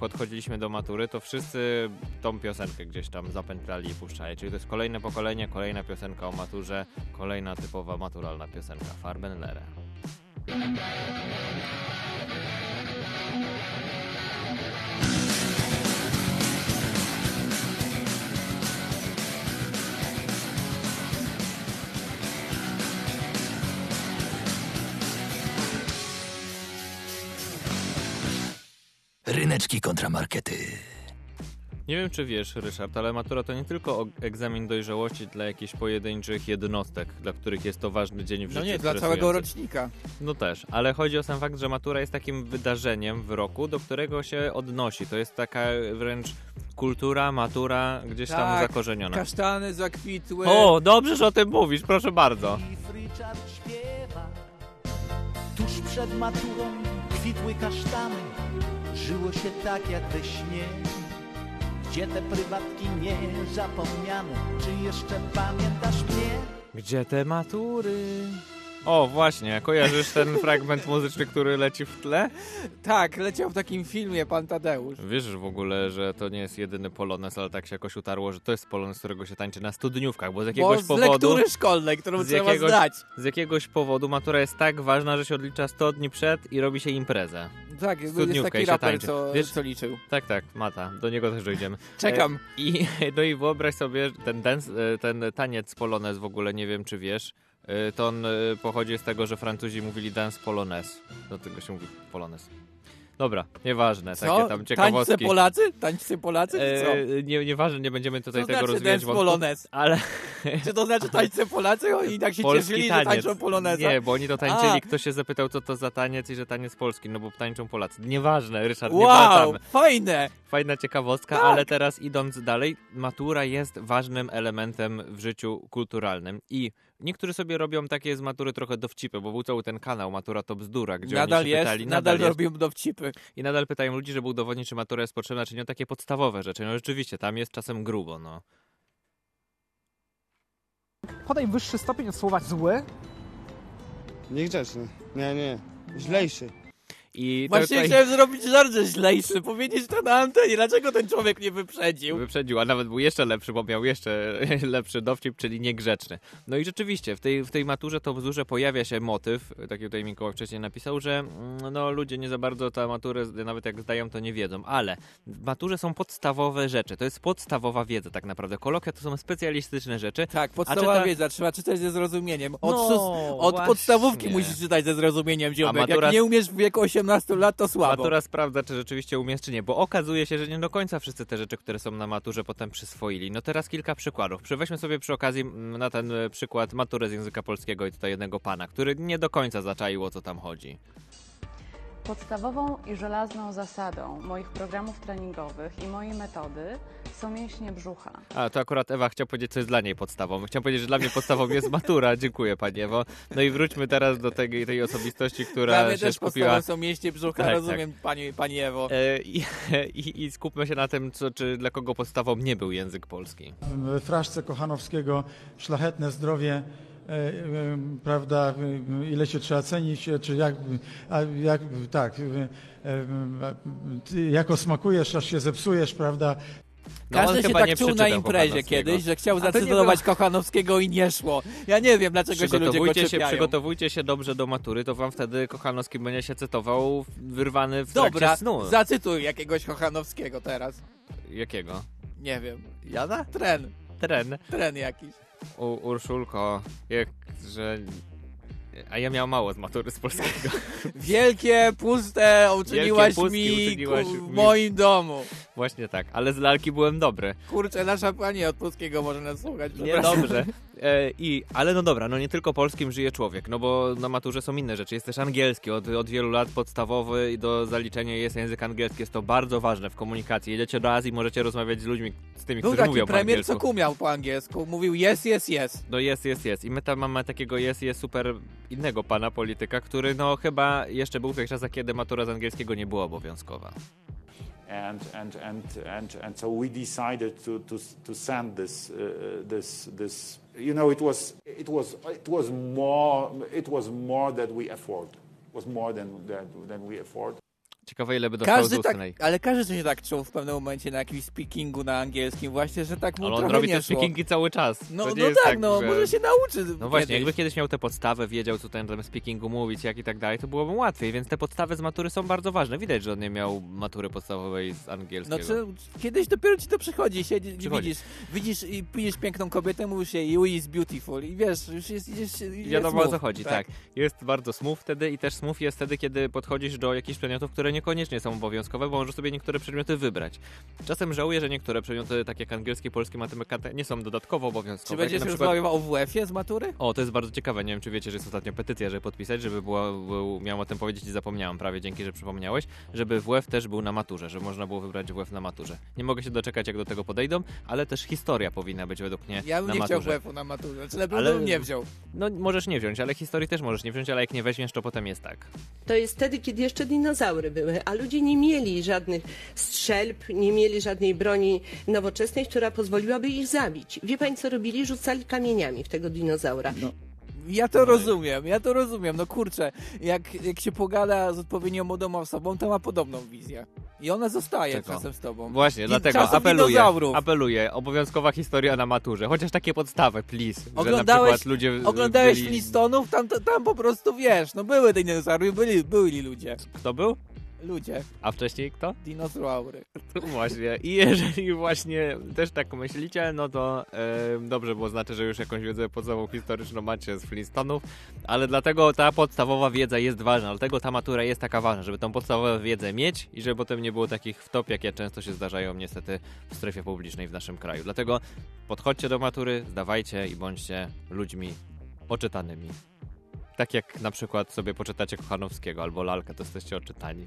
podchodziliśmy do matury, to wszyscy tą piosenkę gdzieś tam zapętlali i puszczali. Czyli to jest kolejne pokolenie, kolejna piosenka o maturze, kolejna typowa maturalna piosenka. Farben Lere. Ryneczki kontramarkety. Nie wiem, czy wiesz, Ryszard, ale matura to nie tylko egzamin dojrzałości dla jakichś pojedynczych jednostek, dla których jest to ważny dzień w No życiu. nie, dla całego rocznika. No też, ale chodzi o sam fakt, że matura jest takim wydarzeniem w roku, do którego się odnosi. To jest taka wręcz kultura, matura gdzieś tam Tak, zakorzeniona. Kasztany zakwitły. O, dobrze, że o tym mówisz, proszę bardzo. Richard śpiewa Tuż przed maturą kwitły kasztany Żyło się tak jak we śnie Gdzie te prywatki niezapomniane Czy jeszcze pamiętasz mnie? Gdzie te matury? O, właśnie, kojarzysz ten fragment muzyczny, który leci w tle? Tak, leciał w takim filmie Pan Tadeusz. Wiesz w ogóle, że to nie jest jedyny polones, ale tak się jakoś utarło, że to jest polones, którego się tańczy na studniówkach, bo z jakiegoś z powodu... lektury szkolnej, którą z trzeba jakiegoś, zdać. Z jakiegoś powodu matura jest tak ważna, że się odlicza 100 dni przed i robi się imprezę. Tak, jest Studniówkę taki raper, co, Wiesz- co liczył. Tak, tak, Mata, do niego też dojdziemy. Czekam. E, I, no i wyobraź sobie, ten, dance, e, ten taniec polonez w ogóle, nie wiem czy wiesz, to on e, pochodzi z tego, że Francuzi mówili dance polonez. Do tego się mówi polonez. Dobra, nieważne, Co? takie tam ciekawostki. Tańce Polacy? Tańcy Polacy, czy co? E, nie, nieważne, nie będziemy tutaj Co tego znaczy rozwijać dance wątku, polonez? ale... Czy to znaczy tańce Polacy? Oni tak się Polski cieszyli, taniec. że tańczą poloneza? Nie, bo oni to tańczyli, A. ktoś się zapytał, co to za taniec i że taniec polski, no bo tańczą Polacy. Nieważne, Ryszard, nie Wow, wracamy. fajne! Fajna ciekawostka, Tak. ale teraz idąc dalej, matura jest ważnym elementem w życiu kulturalnym i niektórzy sobie robią takie z matury trochę dowcipy, bo był cały ten kanał Matura to bzdura, gdzie Nadal oni się jest, pytali, nadal jest. robią dowcipy. I nadal pytają ludzi, żeby udowodnić, czy matura jest potrzebna, czy nie, o takie podstawowe rzeczy. No rzeczywiście, tam jest czasem grubo, no. Podaj wyższy stopień od słowa zły. Niegrzeczny. Nie, nie. Źlejszy. I Właśnie tutaj- chciałem zrobić żart ze źlejszy, powiedzieć to na antenie. Dlaczego ten człowiek nie wyprzedził? Wyprzedził, a nawet był jeszcze lepszy, bo miał jeszcze lepszy dowcip, czyli niegrzeczny. No i rzeczywiście, w tej, w tej maturze to bzdurze pojawia się motyw, tak jak tutaj Mikołaj wcześniej napisał, że mm, no, ludzie nie za bardzo tę maturę, nawet jak zdają, to nie wiedzą, ale w maturze są podstawowe rzeczy, to jest podstawowa wiedza tak naprawdę. Kolokvia to są specjalistyczne rzeczy. Tak, podstawowa czyta- wiedza, trzeba czytać ze zrozumieniem. Od, No, od podstawówki musisz czytać ze zrozumieniem, ziomek. matura- Jak nie umiesz w wieku 18 lat, to słabo. Matura sprawdza, czy rzeczywiście umiesz, czy nie, bo okazuje się, że nie do końca wszyscy te rzeczy, które są na maturze, potem przyswoili. No teraz kilka przykładów. Weźmy sobie przy okazji mm, na ten e, przykład maturę z języka polskiego i tutaj jednego pana, który nie do końca zaczaił, o co tam chodzi. Podstawową i żelazną zasadą moich programów treningowych i mojej metody są mięśnie brzucha. A, to akurat Ewa chciał powiedzieć, co jest dla niej podstawą. Chciałem powiedzieć, że dla mnie podstawą jest matura. Dziękuję, Pani Ewo. No i wróćmy teraz do tej, tej osobistości, która Dla mnie się też skupiła... podstawą są mieście brzucha, Tak, rozumiem Pani, pani Ewo. E, I, i, I skupmy się na tym, co, czy dla kogo podstawą nie był język polski. w fraszce Kochanowskiego szlachetne zdrowie, prawda, e, ile się trzeba cenić, e, czy jak, a jak tak, e, e, jako smakujesz, aż się zepsujesz, prawda. No, Każdy się tak nie czuł na imprezie kiedyś, że chciał zacytować było- Kochanowskiego i nie szło. Ja nie wiem, dlaczego się ludzie go Przygotowujcie się, przygotowujcie się dobrze do matury, to wam wtedy Kochanowski będzie się cytował wyrwany w trakcie Dobra, snu. zacytuj jakiegoś Kochanowskiego teraz. Jakiego? Nie wiem. Jada? Tren. Tren. Tren jakiś. U, Urszulko, jak, że... A ja miał mało z matury z polskiego. Wielkie, puste uczyniłaś Wielkie mi uczyniłaś ku- mi. w moim domu. Właśnie tak, ale z lalki byłem dobry. Kurczę, nasza pani od polskiego może nas słuchać. Nie, dobrze. E, i, ale no dobra, no nie tylko polskim żyje człowiek, no bo na maturze są inne rzeczy. Jest też angielski, od, od wielu lat podstawowy i do zaliczenia jest język angielski. Jest to bardzo ważne w komunikacji. Jedziecie do Azji, możecie rozmawiać z ludźmi, z tymi, Był którzy taki mówią po premier, angielsku. co kumiał po angielsku. Mówił yes, yes, yes. No jest, jest, jest. I my tam mamy takiego jest, jest super innego pana polityka, który no chyba jeszcze był w tych czasach, kiedy matura z angielskiego nie była obowiązkowa. and and and and and so we decided to to to send this uh, this this you know it was it was it was more it was more that we afford was more than than, than we afford Ciekawe, ile by dostał Każdy z tak, ustnej. ale każdy się tak czuł w pewnym momencie na jakimś speakingu na angielskim właśnie, że tak mu Ale on robi te speakingi cały czas. No, no jest tak, no, że- może się nauczy No właśnie, kiedyś. jakby kiedyś miał tę podstawę, wiedział co ten speakingu mówić, jak i tak dalej, to byłoby łatwiej, więc te podstawy z matury są bardzo ważne. Widać, że on nie miał matury podstawowej z No angielskiego. czy kiedyś dopiero ci to przychodzi, siedzisz, Przychodzi. widzisz, widzisz i widzisz piękną kobietę, mówisz jej you is beautiful i wiesz, już jest, idziesz, idziesz Wiadomo o co smooth, chodzi, tak. Jest bardzo smooth wtedy i też smooth jest wtedy, kiedy podchodzisz do jakichś przedmiotów, które niekoniecznie są obowiązkowe, bo możesz sobie niektóre przedmioty wybrać. Czasem żałuję, że niektóre przedmioty, tak jak angielski, polski, matematyka, nie są dodatkowo obowiązkowe. Czy będziesz na przykład... rozmawiał o WF-ie z matury? O, to jest bardzo ciekawe. Nie wiem, czy wiecie, że jest ostatnio petycja, żeby podpisać, żeby była, był, miałem o tym powiedzieć i zapomniałem prawie, dzięki, że przypomniałeś, żeby WF też był na maturze, że można było wybrać WF na maturze. Nie mogę się doczekać, jak do tego podejdą, ale też historia powinna być według mnie Ja bym na nie chciał maturze. WF-u na maturze, czy lepiej Ale- bym nie wziął. No, możesz nie wziąć, ale historii też możesz nie wziąć, ale jak nie weźmiesz, to potem jest tak. To jest wtedy, kiedy jeszcze dinozaury były, a ludzie nie mieli żadnych strzelb, nie mieli żadnej broni nowoczesnej, która pozwoliłaby ich zabić. Wie pani, co robili? Rzucali kamieniami w tego dinozaura. Ja to rozumiem, ja to rozumiem, no kurczę, jak, jak się pogada z odpowiednią młodą osobą, to ma podobną wizję. I ona zostaje Czego? czasem z tobą. Właśnie, I dlatego apeluję, dinozaurów. apeluję, obowiązkowa historia na maturze, chociaż takie podstawy, please, że na Oglądałeś, przykład ludzie oglądałeś byli... Tam, tam po prostu wiesz, no były dinozaury, byli, byli ludzie. Kto był? Ludzie. A wcześniej kto? Dinozaury. Właśnie. I jeżeli właśnie też tak myślicie, no to dobrze, bo znaczy, że już jakąś wiedzę podstawową historyczną macie z Flintstonów, ale dlatego ta podstawowa wiedza jest ważna, dlatego ta matura jest taka ważna, żeby tą podstawową wiedzę mieć i żeby potem nie było takich wtop, jakie często się zdarzają niestety w strefie publicznej w naszym kraju. Dlatego podchodźcie do matury, zdawajcie i bądźcie ludźmi oczytanymi. Tak jak na przykład sobie poczytacie Kochanowskiego albo Lalkę, to jesteście oczytani.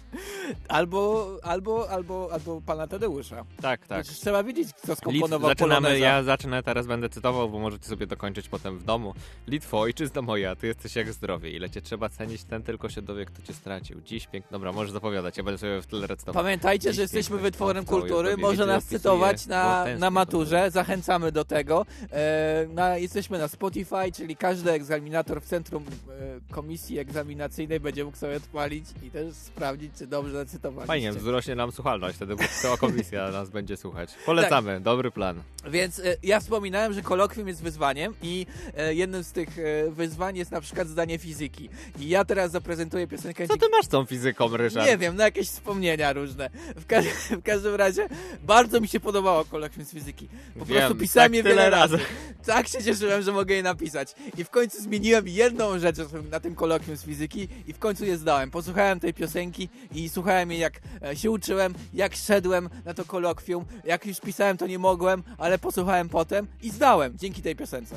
Albo, albo, albo, albo pana Tadeusza. Tak, tak. Przecież trzeba wiedzieć, kto skomponował zaczynamy, Poloneza. ja zacznę, teraz będę cytował, bo możecie sobie dokończyć potem w domu. Litwo, ojczyzna moja, ty jesteś jak zdrowie. Ile cię trzeba cenić, ten tylko się dowie, kto cię stracił. Dziś piękno... Dobra, możesz zapowiadać, ja będę sobie w tyle recytował. Pamiętajcie, Dziś że jesteśmy wytworem kultury, może nas cytować na, na maturze, zachęcamy do tego. E, na, jesteśmy na Spotify, czyli każdy egzaminator w centrum e, komisji egzaminacyjnej będzie mógł sobie odpalić i też sprawdzić, czy dobrze zacytowaliście. Fajnie, wzrośnie nam słuchalność, wtedy cała komisja nas będzie słuchać. Polecamy, dobry plan. Więc e, ja wspominałem, że kolokwium jest wyzwaniem i e, jednym z tych e, wyzwań jest na przykład zdanie fizyki. I ja teraz zaprezentuję piosenkę... Co ty masz z tą fizyką, Ryszard? Nie wiem, no jakieś wspomnienia różne. W, ka w każdym razie bardzo mi się podobało kolokwium z fizyki. Po Wiem, prostu pisałem tak je wiele razy. razy. Tak się cieszyłem, że mogę je napisać. I w końcu zmieniłem jedną rzecz na tym kolokwium z fizyki i w końcu je zdałem. Posłuchałem tej piosenki i słuchałem jej jak e, się uczyłem, jak szedłem na to kolokwium. Jak już pisałem, to nie mogłem, ale posłuchałem potem i zdałem dzięki tej piosence.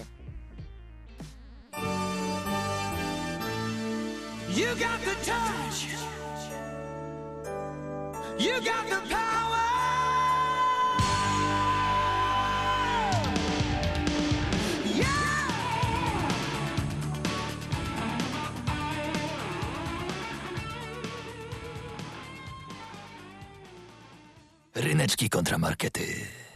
You got the touch. You got the power. Ryneczki kontramarkety.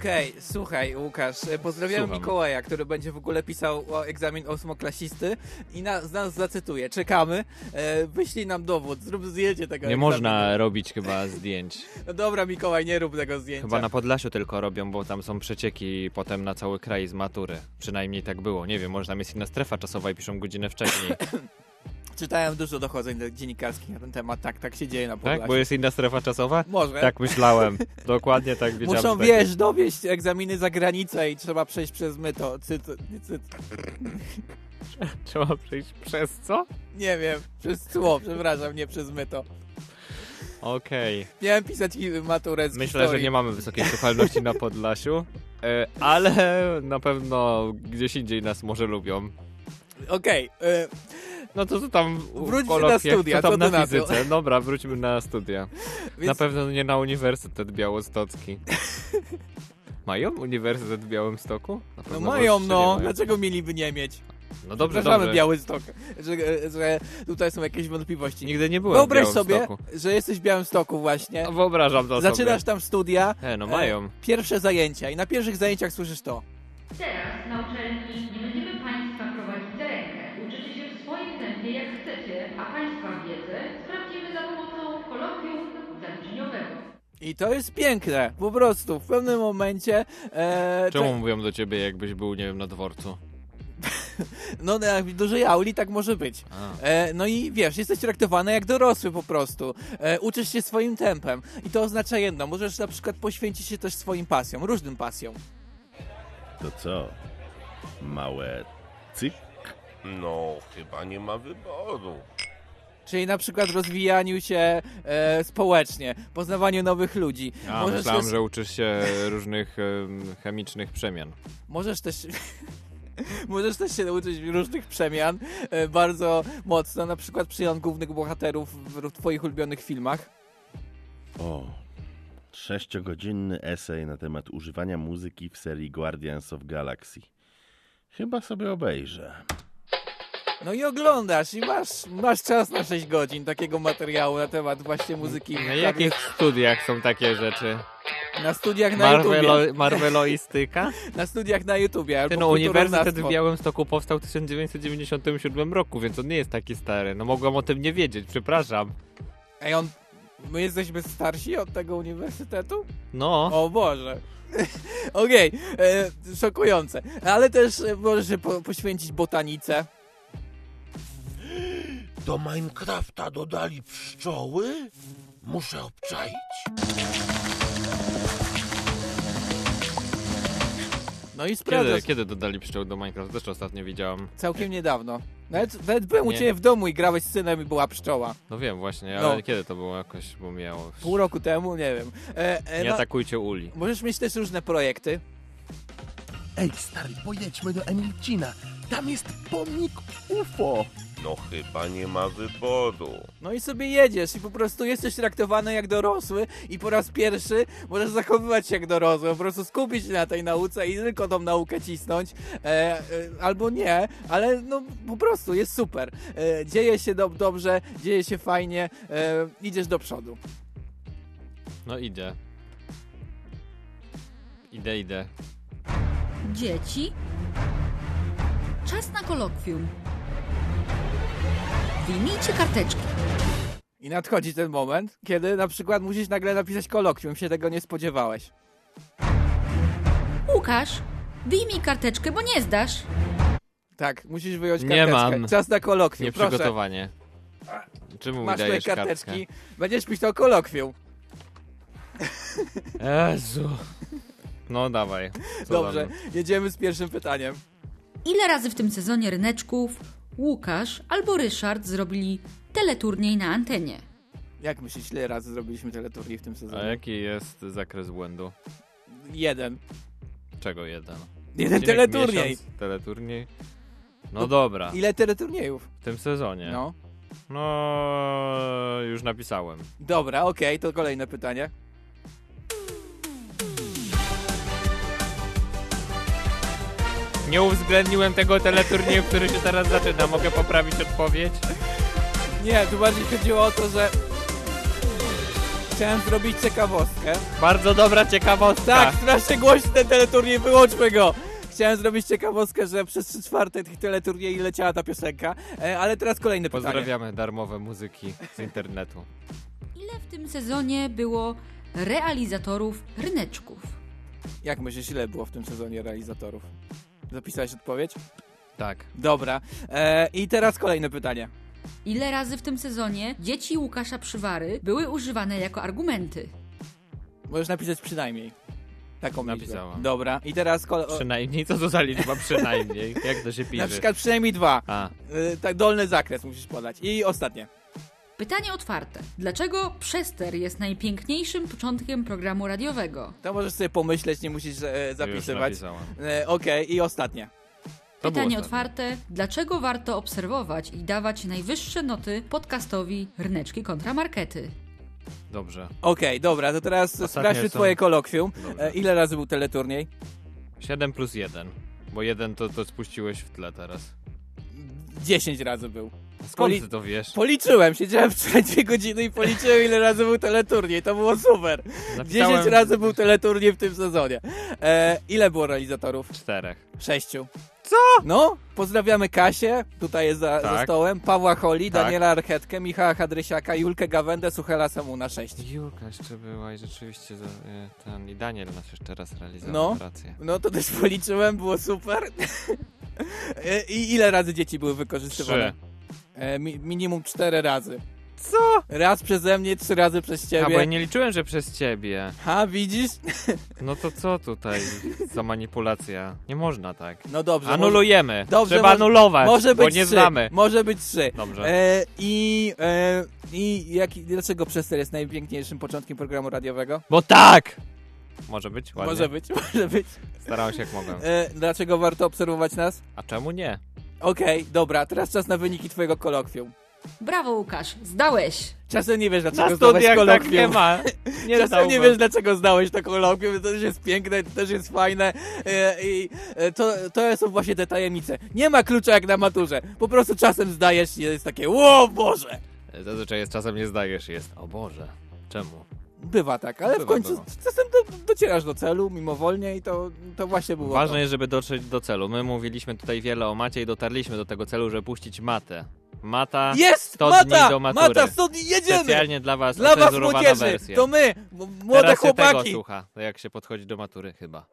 Okej, słuchaj Łukasz, e, pozdrawiam Słucham. Mikołaja, który będzie w ogóle pisał o egzamin ósmoklasisty i nas, nas zacytuje. Czekamy, e, wyślij nam dowód, zrób zdjęcie tego Nie egzaminu. można robić chyba zdjęć. No dobra Mikołaj, nie rób tego zdjęcia. Chyba na Podlasiu tylko robią, bo tam są przecieki potem na cały kraj z matury. Przynajmniej tak było. Nie wiem, może tam jest inna strefa czasowa i piszą godzinę wcześniej. Czytałem dużo dochodzeń dziennikarskich na ten temat, tak, tak się dzieje na Podlasiu. Tak? Bo jest inna strefa czasowa? Może. Tak myślałem. Dokładnie tak wiedziałem. Muszą, tak wiesz, dowieść egzaminy za granicę i trzeba przejść przez myto. Cyt, cyt. Trzeba przejść przez co? Nie wiem, przez cło, przepraszam, nie przez myto. Okej. Miałem pisać maturę z Myślę, historii. że nie mamy wysokiej słuchalności na Podlasiu, e, ale na pewno gdzieś indziej nas może lubią. Okej. e, No to co tam w Wróćmy na studia, co co tam ty na na to? fizyce? Dobra, wróćmy na studia. Na Więc- pewno nie na Uniwersytet Białostocki. Mają Uniwersytet w Białymstoku? Na No mają, no. mają. Dlaczego mieliby nie mieć? No dobrze, dobrze. Białystok, że, że tutaj są jakieś wątpliwości. Nigdy nie byłem w Wyobraź sobie, Białymstoku. że jesteś w Białymstoku właśnie. No, wyobrażam to Zaczynasz sobie. tam studia. E, no mają. E, pierwsze zajęcia i na pierwszych zajęciach słyszysz to. Teraz na uczelni nie będziemy Państwa prowadzić za rękę. Uczycie się w swoim tempie jak chcecie, a Państwa wiedzę sprawdzimy za I to jest piękne, po prostu. W pewnym momencie... E, Czemu te- mówią do ciebie, jakbyś był, nie wiem, na dworcu? No, na dużej auli tak może być. E, no i wiesz, jesteś traktowany jak dorosły po prostu. E, uczysz się swoim tempem. I to oznacza jedno, możesz na przykład poświęcić się też swoim pasjom, różnym pasjom. To co? Małe cyk? No, chyba nie ma wyboru. Czyli na przykład rozwijaniu się e, społecznie, poznawaniu nowych ludzi. A, możesz, myślałem, też, że uczysz się różnych em, chemicznych przemian. możesz też... Możesz też się nauczyć różnych przemian e, bardzo mocno, na przykład przemian głównych bohaterów w, w twoich ulubionych filmach. O, sześciogodzinny esej na temat używania muzyki w serii Guardians of Galaxy. Chyba sobie obejrzę. No i oglądasz i masz, masz czas na 6 godzin takiego materiału na temat właśnie muzyki. Na jakich studiach są takie rzeczy? Na studiach na Marvelo, YouTubie. Marveloistyka? Na studiach na YouTubie albo Ty, no, Uniwersytet w. Białymstoku powstał w 1997 roku, więc on nie jest taki stary. No mogłem o tym nie wiedzieć, przepraszam. Ej, on... My jesteśmy starsi od tego uniwersytetu? No. O Boże. Okej, e, szokujące. Ale też e, możesz się po, poświęcić botanice. Do Minecrafta dodali pszczoły? Muszę obczaić. No i Kiedy, sprawdzasz. kiedy dodali pszczół do Minecraft? Też ostatnio widziałem. Całkiem niedawno. Nawet, nawet byłem u Nie. ciebie w domu i grałeś z synem i była pszczoła. No wiem właśnie, No. ale kiedy to było jakoś, bo miało... Pół roku temu, nie wiem. E, e, Nie no, atakujcie uli. możesz mieć też różne projekty. Ej, stary, pojedźmy do Emilcina. Tam jest pomnik UFO. No chyba nie ma wyboru. No i sobie jedziesz i po prostu jesteś traktowany jak dorosły i po raz pierwszy możesz zachowywać się jak dorosły, po prostu skupić się na tej nauce i tylko tą naukę cisnąć, e, e, albo nie, ale no po prostu jest super. E, dzieje się do, dobrze, dzieje się fajnie, e, idziesz do przodu. No idę. Idę, idę. Dzieci? Czas na kolokwium. Wyjmijcie karteczki. I nadchodzi ten moment, kiedy na przykład musisz nagle napisać kolokwium, się tego nie spodziewałeś. Łukasz, wyjmij karteczkę, bo nie zdasz. Tak, musisz wyjąć Nie karteczkę. mam. Czas na kolokwium, proszę. Nieprzygotowanie. Czemu mi Masz moje dajesz karteczki, kartkę? będziesz pisał kolokwium. Jezu. No dawaj. Co Dobrze, tam? jedziemy z pierwszym pytaniem. Ile razy w tym sezonie ryneczków Łukasz albo Ryszard zrobili teleturniej na antenie? Jak myślisz, ile razy zrobiliśmy teleturniej w tym A sezonie? jaki jest zakres błędu? Jeden. Czego jeden? Jeden Odcinek, teleturniej. miesiąc, teleturniej? No No, dobra. Ile teleturniejów? W tym sezonie? No. No, już napisałem. Dobra, okej, to kolejne pytanie. Nie uwzględniłem tego teleturnieju, który się teraz zaczyna. Mogę poprawić odpowiedź? Nie, tu bardziej chodziło o to, że chciałem zrobić ciekawostkę. Bardzo dobra ciekawostka. Tak, strasznie głośny ten teleturniej, wyłączmy go! Chciałem zrobić ciekawostkę, że przez 3 czwarte tych teleturniej leciała ta piosenka, e, ale teraz kolejne pytanie. Pozdrawiamy darmowe muzyki z internetu. Ile w tym sezonie było realizatorów ryneczków? Jak myślisz, ile było w tym sezonie realizatorów? Zapisałeś odpowiedź? Tak. Dobra. E, I teraz kolejne pytanie. Ile razy w tym sezonie dzieci Łukasza Przywary były używane jako argumenty? Możesz napisać przynajmniej. Taką liczbę. Napisałam. Dobra, i teraz... Kole... o- Przynajmniej, co to za liczba przynajmniej? Jak to się pisze? Na przykład przynajmniej dwa. A. Y, tak, dolny zakres musisz podać. I ostatnie. Pytanie otwarte. Dlaczego Przester jest najpiękniejszym początkiem programu radiowego? To możesz sobie pomyśleć, nie musisz e, zapisywać. E, Okej, i ostatnie. To Pytanie ostatnie. otwarte. Dlaczego warto obserwować i dawać najwyższe noty podcastowi Ryneczki kontra Markety? Dobrze. Okej, dobra, to teraz Ostatnie sprawdźmy są- twoje kolokwium. E, ile razy był teleturniej? 7 plus 1. Bo jeden to, to spuściłeś w tle teraz. 10 razy był. Skąd Poli- ty to wiesz? Policzyłem, siedziałem wczoraj dwie godziny i policzyłem ile razy był teleturniej, to było super. Napisałem- 10 razy był teleturniej w tym sezonie. E, ile było realizatorów? Czterech. Sześciu. Co? No, pozdrawiamy Kasię, tutaj jest za, za Tak. stołem, Pawła Holi, Tak. Daniela Archetkę, Michała Hadrysiaka, Julkę Gawędę, Suchela Samuna 6. Julka jeszcze była i rzeczywiście za- e, ten i Daniel nas jeszcze raz realizował. No, no to też policzyłem, było super. E, I ile razy dzieci były wykorzystywane? E, mi, minimum cztery razy. Co? Raz przeze mnie, trzy razy przez ciebie. A bo ja nie liczyłem, że przez ciebie. Ha, widzisz? No to co tutaj za manipulacja? Nie można tak. No dobrze. Anulujemy. Może, dobrze, Trzeba może, anulować, może bo być nie trzy, znamy. Może być trzy. Dobrze. E, I, e, i jaki, dlaczego Przester jest najpiękniejszym początkiem programu radiowego? Bo tak! Może być, ładnie. Może być, może być. Starałem się jak mogłem. E, dlaczego warto obserwować nas? A czemu nie? Okej, dobra, teraz czas na wyniki twojego kolokwium. Brawo, Łukasz, zdałeś. Czasem nie wiesz, dlaczego Na zdałeś tak kolokwium. nie ma. Nie Czasem zdałbym. nie wiesz, dlaczego zdałeś to kolokwium. To też jest piękne, to też jest fajne. E, I e, to, to są właśnie te tajemnice. Nie ma klucza jak na maturze. Po prostu czasem zdajesz i jest takie, ło Boże! Zazwyczaj jest czasem nie zdajesz i jest, o Boże, czemu? Bywa tak, ale w Bywa, końcu bywa. czasem do, docierasz do celu mimowolnie i to, to właśnie było Ważne to. jest, żeby dotrzeć do celu. My mówiliśmy tutaj wiele o macie i dotarliśmy do tego celu, żeby puścić matę. Mata Jest! 100 Mata! dni do matury. Mata, 100 dni, jedziemy! Specjalnie dla was Dla was młodzieży, wersja. to my, młode Teraz się chłopaki. tego słucha, jak się podchodzi do matury chyba.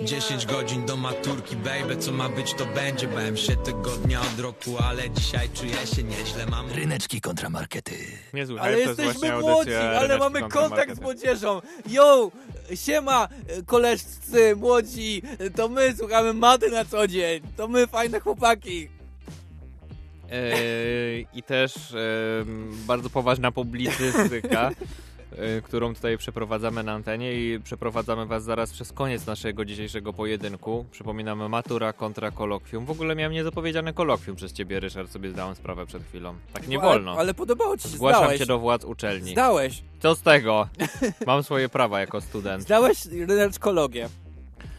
10 godzin do maturki, baby, co ma być to będzie Bałem się tego dnia od roku, ale dzisiaj czuję się nieźle Mam Ryneczki kontramarkety. Niezły Ale jesteśmy młodzi, ale mamy kontakt z młodzieżą. Yo, siema, e, koleżcy, młodzi, e, to my słuchamy maty na co dzień. To my, fajne chłopaki. Eee, I też bardzo poważna publicystyka, e, którą tutaj przeprowadzamy na antenie i przeprowadzamy was zaraz przez koniec naszego dzisiejszego pojedynku. Przypominamy matura kontra kolokwium. W ogóle miałem niezapowiedziane kolokwium przez ciebie, Ryszard, sobie zdałem sprawę przed chwilą. Tak nie Ale- wolno. ale podobało ci się, Zgłaszam zdałeś. cię do władz uczelni. Zdałeś. Co z tego? Mam swoje prawa jako student. Zdałeś ryneczkologię.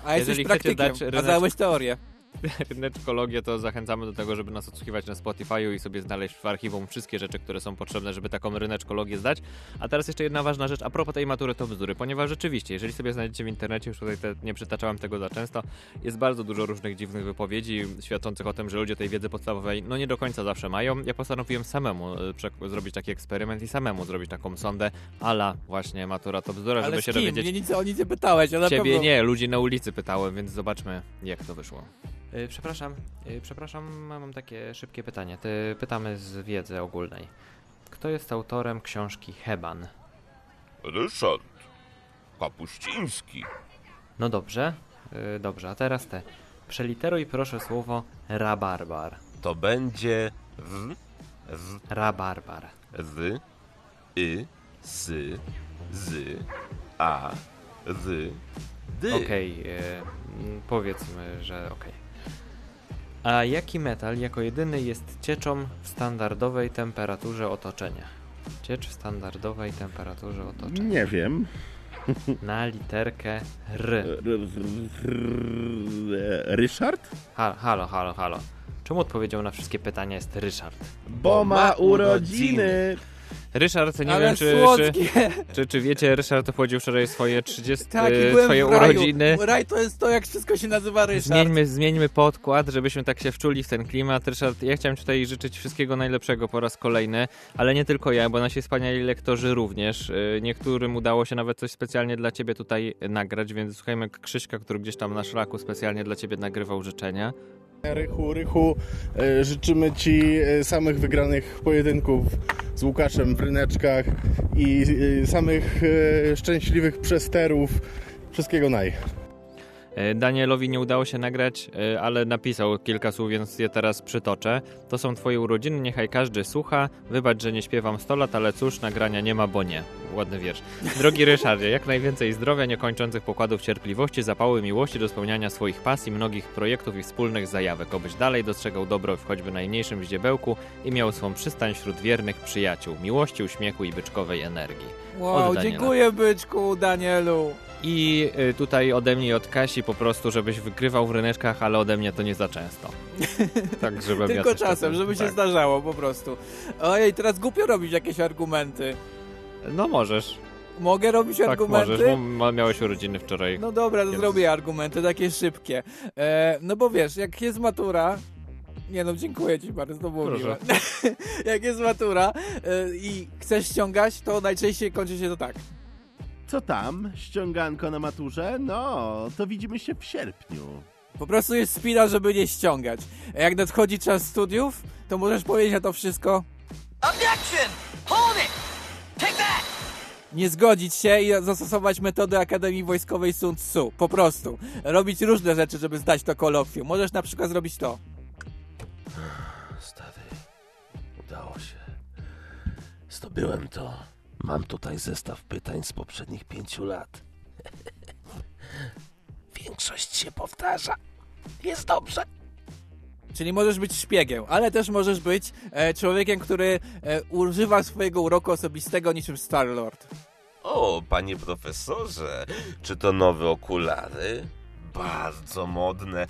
A jesteś Jeżeli chcecie praktykiem, dać a zdałeś teorię. ryneczkologię, to zachęcamy do tego, żeby nas odsłuchiwać na Spotify'u i sobie znaleźć w archiwum wszystkie rzeczy, które są potrzebne, żeby taką ryneczkologię zdać. A teraz jeszcze jedna ważna rzecz a propos tej matury to bzdury, ponieważ rzeczywiście, jeżeli sobie znajdziecie w internecie, już tutaj te, nie przytaczałem tego za często, jest bardzo dużo różnych dziwnych wypowiedzi świadczących o tym, że ludzie tej wiedzy podstawowej no nie do końca zawsze mają. Ja postanowiłem samemu e, zrobić taki eksperyment i samemu zrobić taką sondę ala właśnie matura to bzdura, Ale żeby się kim? dowiedzieć. Mnie nic, o nic nie pytałeś, a na Ciebie pewno... nie, ludzi na ulicy pytałem, więc zobaczmy, jak to wyszło. Yy, przepraszam, yy, przepraszam, mam takie szybkie pytanie. Ty pytamy z wiedzy ogólnej. Kto jest autorem książki Heban? Ryszard Kapuściński. No dobrze, yy, dobrze, a teraz te. Przeliteruj proszę słowo rabarbar. To będzie w, w, Rabarbar. z, y, s, z, a, z, dy. Okej, mm, powiedzmy, że okej. A jaki metal jako jedyny jest cieczą w standardowej temperaturze otoczenia? Ciecz w standardowej temperaturze otoczenia. Nie wiem. Na literkę R. Ryszard? Ha, halo, halo, halo. Czemu odpowiedzią na wszystkie pytania jest Ryszard? Bo ma urodziny. Ryszard, nie Ale wiem czy, czy, słodkie. czy, czy wiecie, Ryszard obchodził wczoraj swoje 30 Tak, swoje urodziny. Raj to jest to, jak wszystko się nazywa Ryszard. Zmieńmy, zmieńmy podkład, żebyśmy tak się wczuli w ten klimat. Ryszard, ja chciałem tutaj życzyć wszystkiego najlepszego po raz kolejny, ale nie tylko ja, bo nasi wspaniali lektorzy również. Y, Niektórym udało się nawet coś specjalnie dla ciebie tutaj nagrać, więc słuchajmy Krzyśka, który gdzieś tam na szlaku specjalnie dla ciebie nagrywał życzenia. Rychu, Rychu, e, życzymy Ci e, samych wygranych pojedynków z Łukaszem w ryneczkach i e, samych e, szczęśliwych przesterów. Wszystkiego naj. E, Danielowi nie udało się nagrać, e, ale napisał kilka słów, więc je teraz przytoczę. To są twoje urodziny, niechaj każdy słucha. Wybacz, że nie śpiewam 100 lat, ale cóż, nagrania nie ma, bo nie. Ładny wiersz. Drogi Ryszardzie, jak najwięcej zdrowia, niekończących pokładów cierpliwości, zapału miłości do spełniania swoich pasji, mnogich projektów i wspólnych zajawek, obyś dalej dostrzegał dobro w choćby najmniejszym ździebełku i miał swą przystań wśród wiernych przyjaciół, miłości, uśmiechu i byczkowej energii. Wow, dziękuję byczku, Danielu. I y, tutaj ode mnie i od Kasi po prostu, żebyś wygrywał w ryneczkach, ale ode mnie to nie za często. tak, żebym ja Tylko też czasem, tak- żeby się tak. zdarzało po prostu. Ojej, teraz głupio robić jakieś argumenty. No możesz. Mogę robić Tak, argumenty? możesz, miałeś urodziny wczoraj. No dobra, to Więc- zrobię argumenty takie szybkie. E, no bo wiesz, jak jest matura. Nie no, dziękuję ci bardzo, to było miłe. jak jest matura e, i chcesz ściągać, to najczęściej kończy się to tak. Co tam? Ściąganko na maturze? No, to widzimy się w sierpniu. Po prostu jest spina, żeby nie ściągać. A jak nadchodzi czas studiów, to możesz powiedzieć na to wszystko, Objection! Hold it! Take that! nie zgodzić się i zastosować metody Akademii Wojskowej Sun Tzu. Po prostu. Robić różne rzeczy, żeby zdać to kolokwium. Możesz na przykład zrobić to. Stary, udało się. Zdobyłem to. Mam tutaj zestaw pytań z poprzednich pięciu lat. Większość się powtarza. Jest dobrze. Czyli możesz być szpiegiem, ale też możesz być e, człowiekiem, który e, używa swojego uroku osobistego niczym Star-Lord. O, panie profesorze, czy to nowe okulary? Bardzo modne.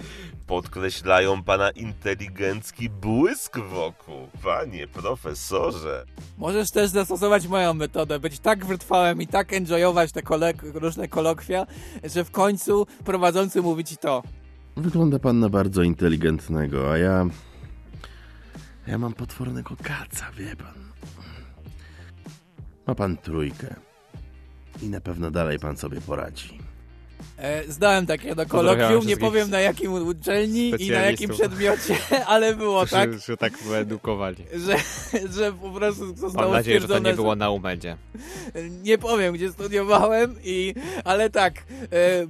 Podkreślają pana inteligencki błysk wokół. Panie profesorze. Możesz też zastosować moją metodę, być tak wytrwałym i tak enjoyować te kolek- różne kolokwia, że w końcu prowadzący mówi ci to. Wygląda pan na bardzo inteligentnego, a ja... Ja mam potwornego kaca, wie pan. Ma pan trójkę. I na pewno dalej pan sobie poradzi. E, zdałem takie do Pozdrawiam kolokwium, nie powiem na jakim uczelni i na jakim przedmiocie, ale było tak, się tak wyedukowali. że, że po prostu zostało Mam nadzieję, że to nie było na umedzie. Nie powiem, gdzie studiowałem, i, ale tak. E,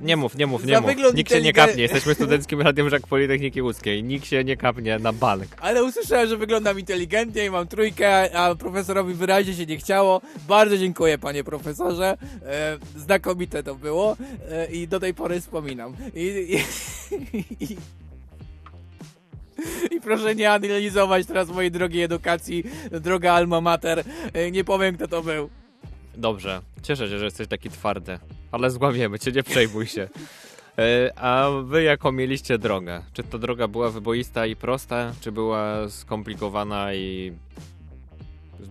Nie mów, nie mów, nie mów. Nikt się nie kapnie. Jesteśmy studenckim radiem Żak Politechniki Łódzkiej. Nikt się nie kapnie na bank. Ale usłyszałem, że wyglądam inteligentnie i mam trójkę, a profesorowi wyraźnie się nie chciało. Bardzo dziękuję, panie profesorze. E, znakomite to było i do tej pory wspominam. I, i, i, I proszę nie analizować teraz mojej drogiej edukacji, droga alma mater. E, nie powiem, kto to był. Dobrze, cieszę się, że jesteś taki twardy. Ale zławiemy cię, nie przejmuj się. E, A wy jaką mieliście drogę? Czy ta droga była wyboista i prosta, czy była skomplikowana i...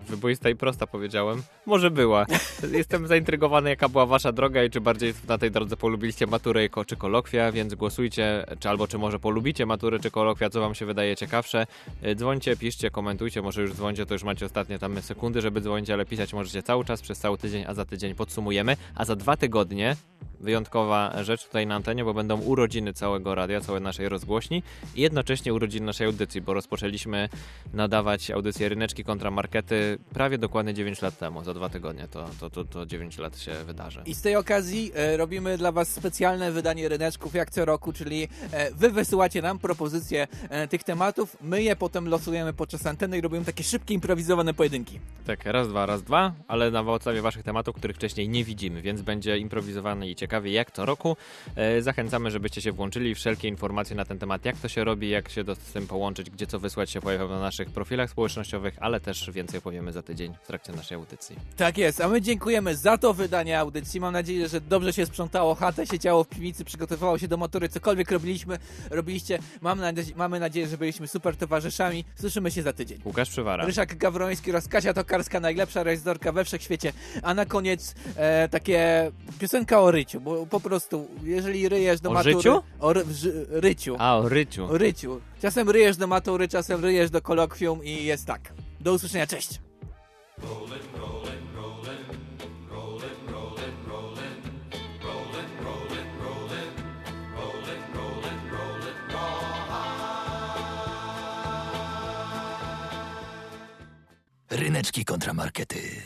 Wyboista i prosta powiedziałem? Może była. Jestem zaintrygowany jaka była wasza droga i czy bardziej na tej drodze polubiliście maturę czy kolokwia, więc głosujcie, czy albo czy może polubicie maturę czy kolokwia, co wam się wydaje ciekawsze. E, Dzwońcie, piszcie, komentujcie, może już dzwońcie, to już macie ostatnie tam sekundy, żeby dzwonić, ale pisać możecie cały czas, przez cały tydzień, a za tydzień podsumujemy, a za dwa tygodnie wyjątkowa rzecz tutaj na antenie, bo będą urodziny całego radia, całej naszej rozgłośni i jednocześnie urodziny naszej audycji, bo rozpoczęliśmy nadawać audycję Ryneczki kontra Markety prawie dokładnie 9 lat temu, za dwa tygodnie to, to, to, to 9 lat się wydarzy. I z tej okazji e, robimy dla Was specjalne wydanie ryneczków jak co roku, czyli e, Wy wysyłacie nam propozycje e, tych tematów, my je potem losujemy podczas anteny i robimy takie szybkie, improwizowane pojedynki. Tak, raz, dwa, raz, dwa, ale na podstawie waszych tematów, których wcześniej nie widzimy, więc będzie improwizowany i ciekawie jak co roku. E, zachęcamy, żebyście się włączyli. Wszelkie informacje na ten temat, jak to się robi, jak się z tym połączyć, gdzie co wysłać się pojawią na naszych profilach społecznościowych, ale też więcej powiemy za tydzień w trakcie naszej audycji. Tak jest, a my dziękujemy za to wydanie audycji. Mam nadzieję, że dobrze się sprzątało chatę, siedziało w piwnicy, przygotowywało się do matury, cokolwiek robiliśmy, robiliście. Mam nadzie- mamy nadzieję, że byliśmy super towarzyszami. Słyszymy się za tydzień. Łukasz Przywara. Ryszak Gawroński oraz Kasia Tokarska, najlepsza reżyserka we wszechświecie. A na koniec e, takie piosenka o ryciu, bo po prostu, jeżeli ryjesz do O matury... życiu? O ry, ży, ryciu. A, o ryciu. O ryciu. Czasem ryjesz do matury, czasem ryjesz do kolokwium i jest tak. Do usłyszenia, cześć! Ryneczki kontra markety.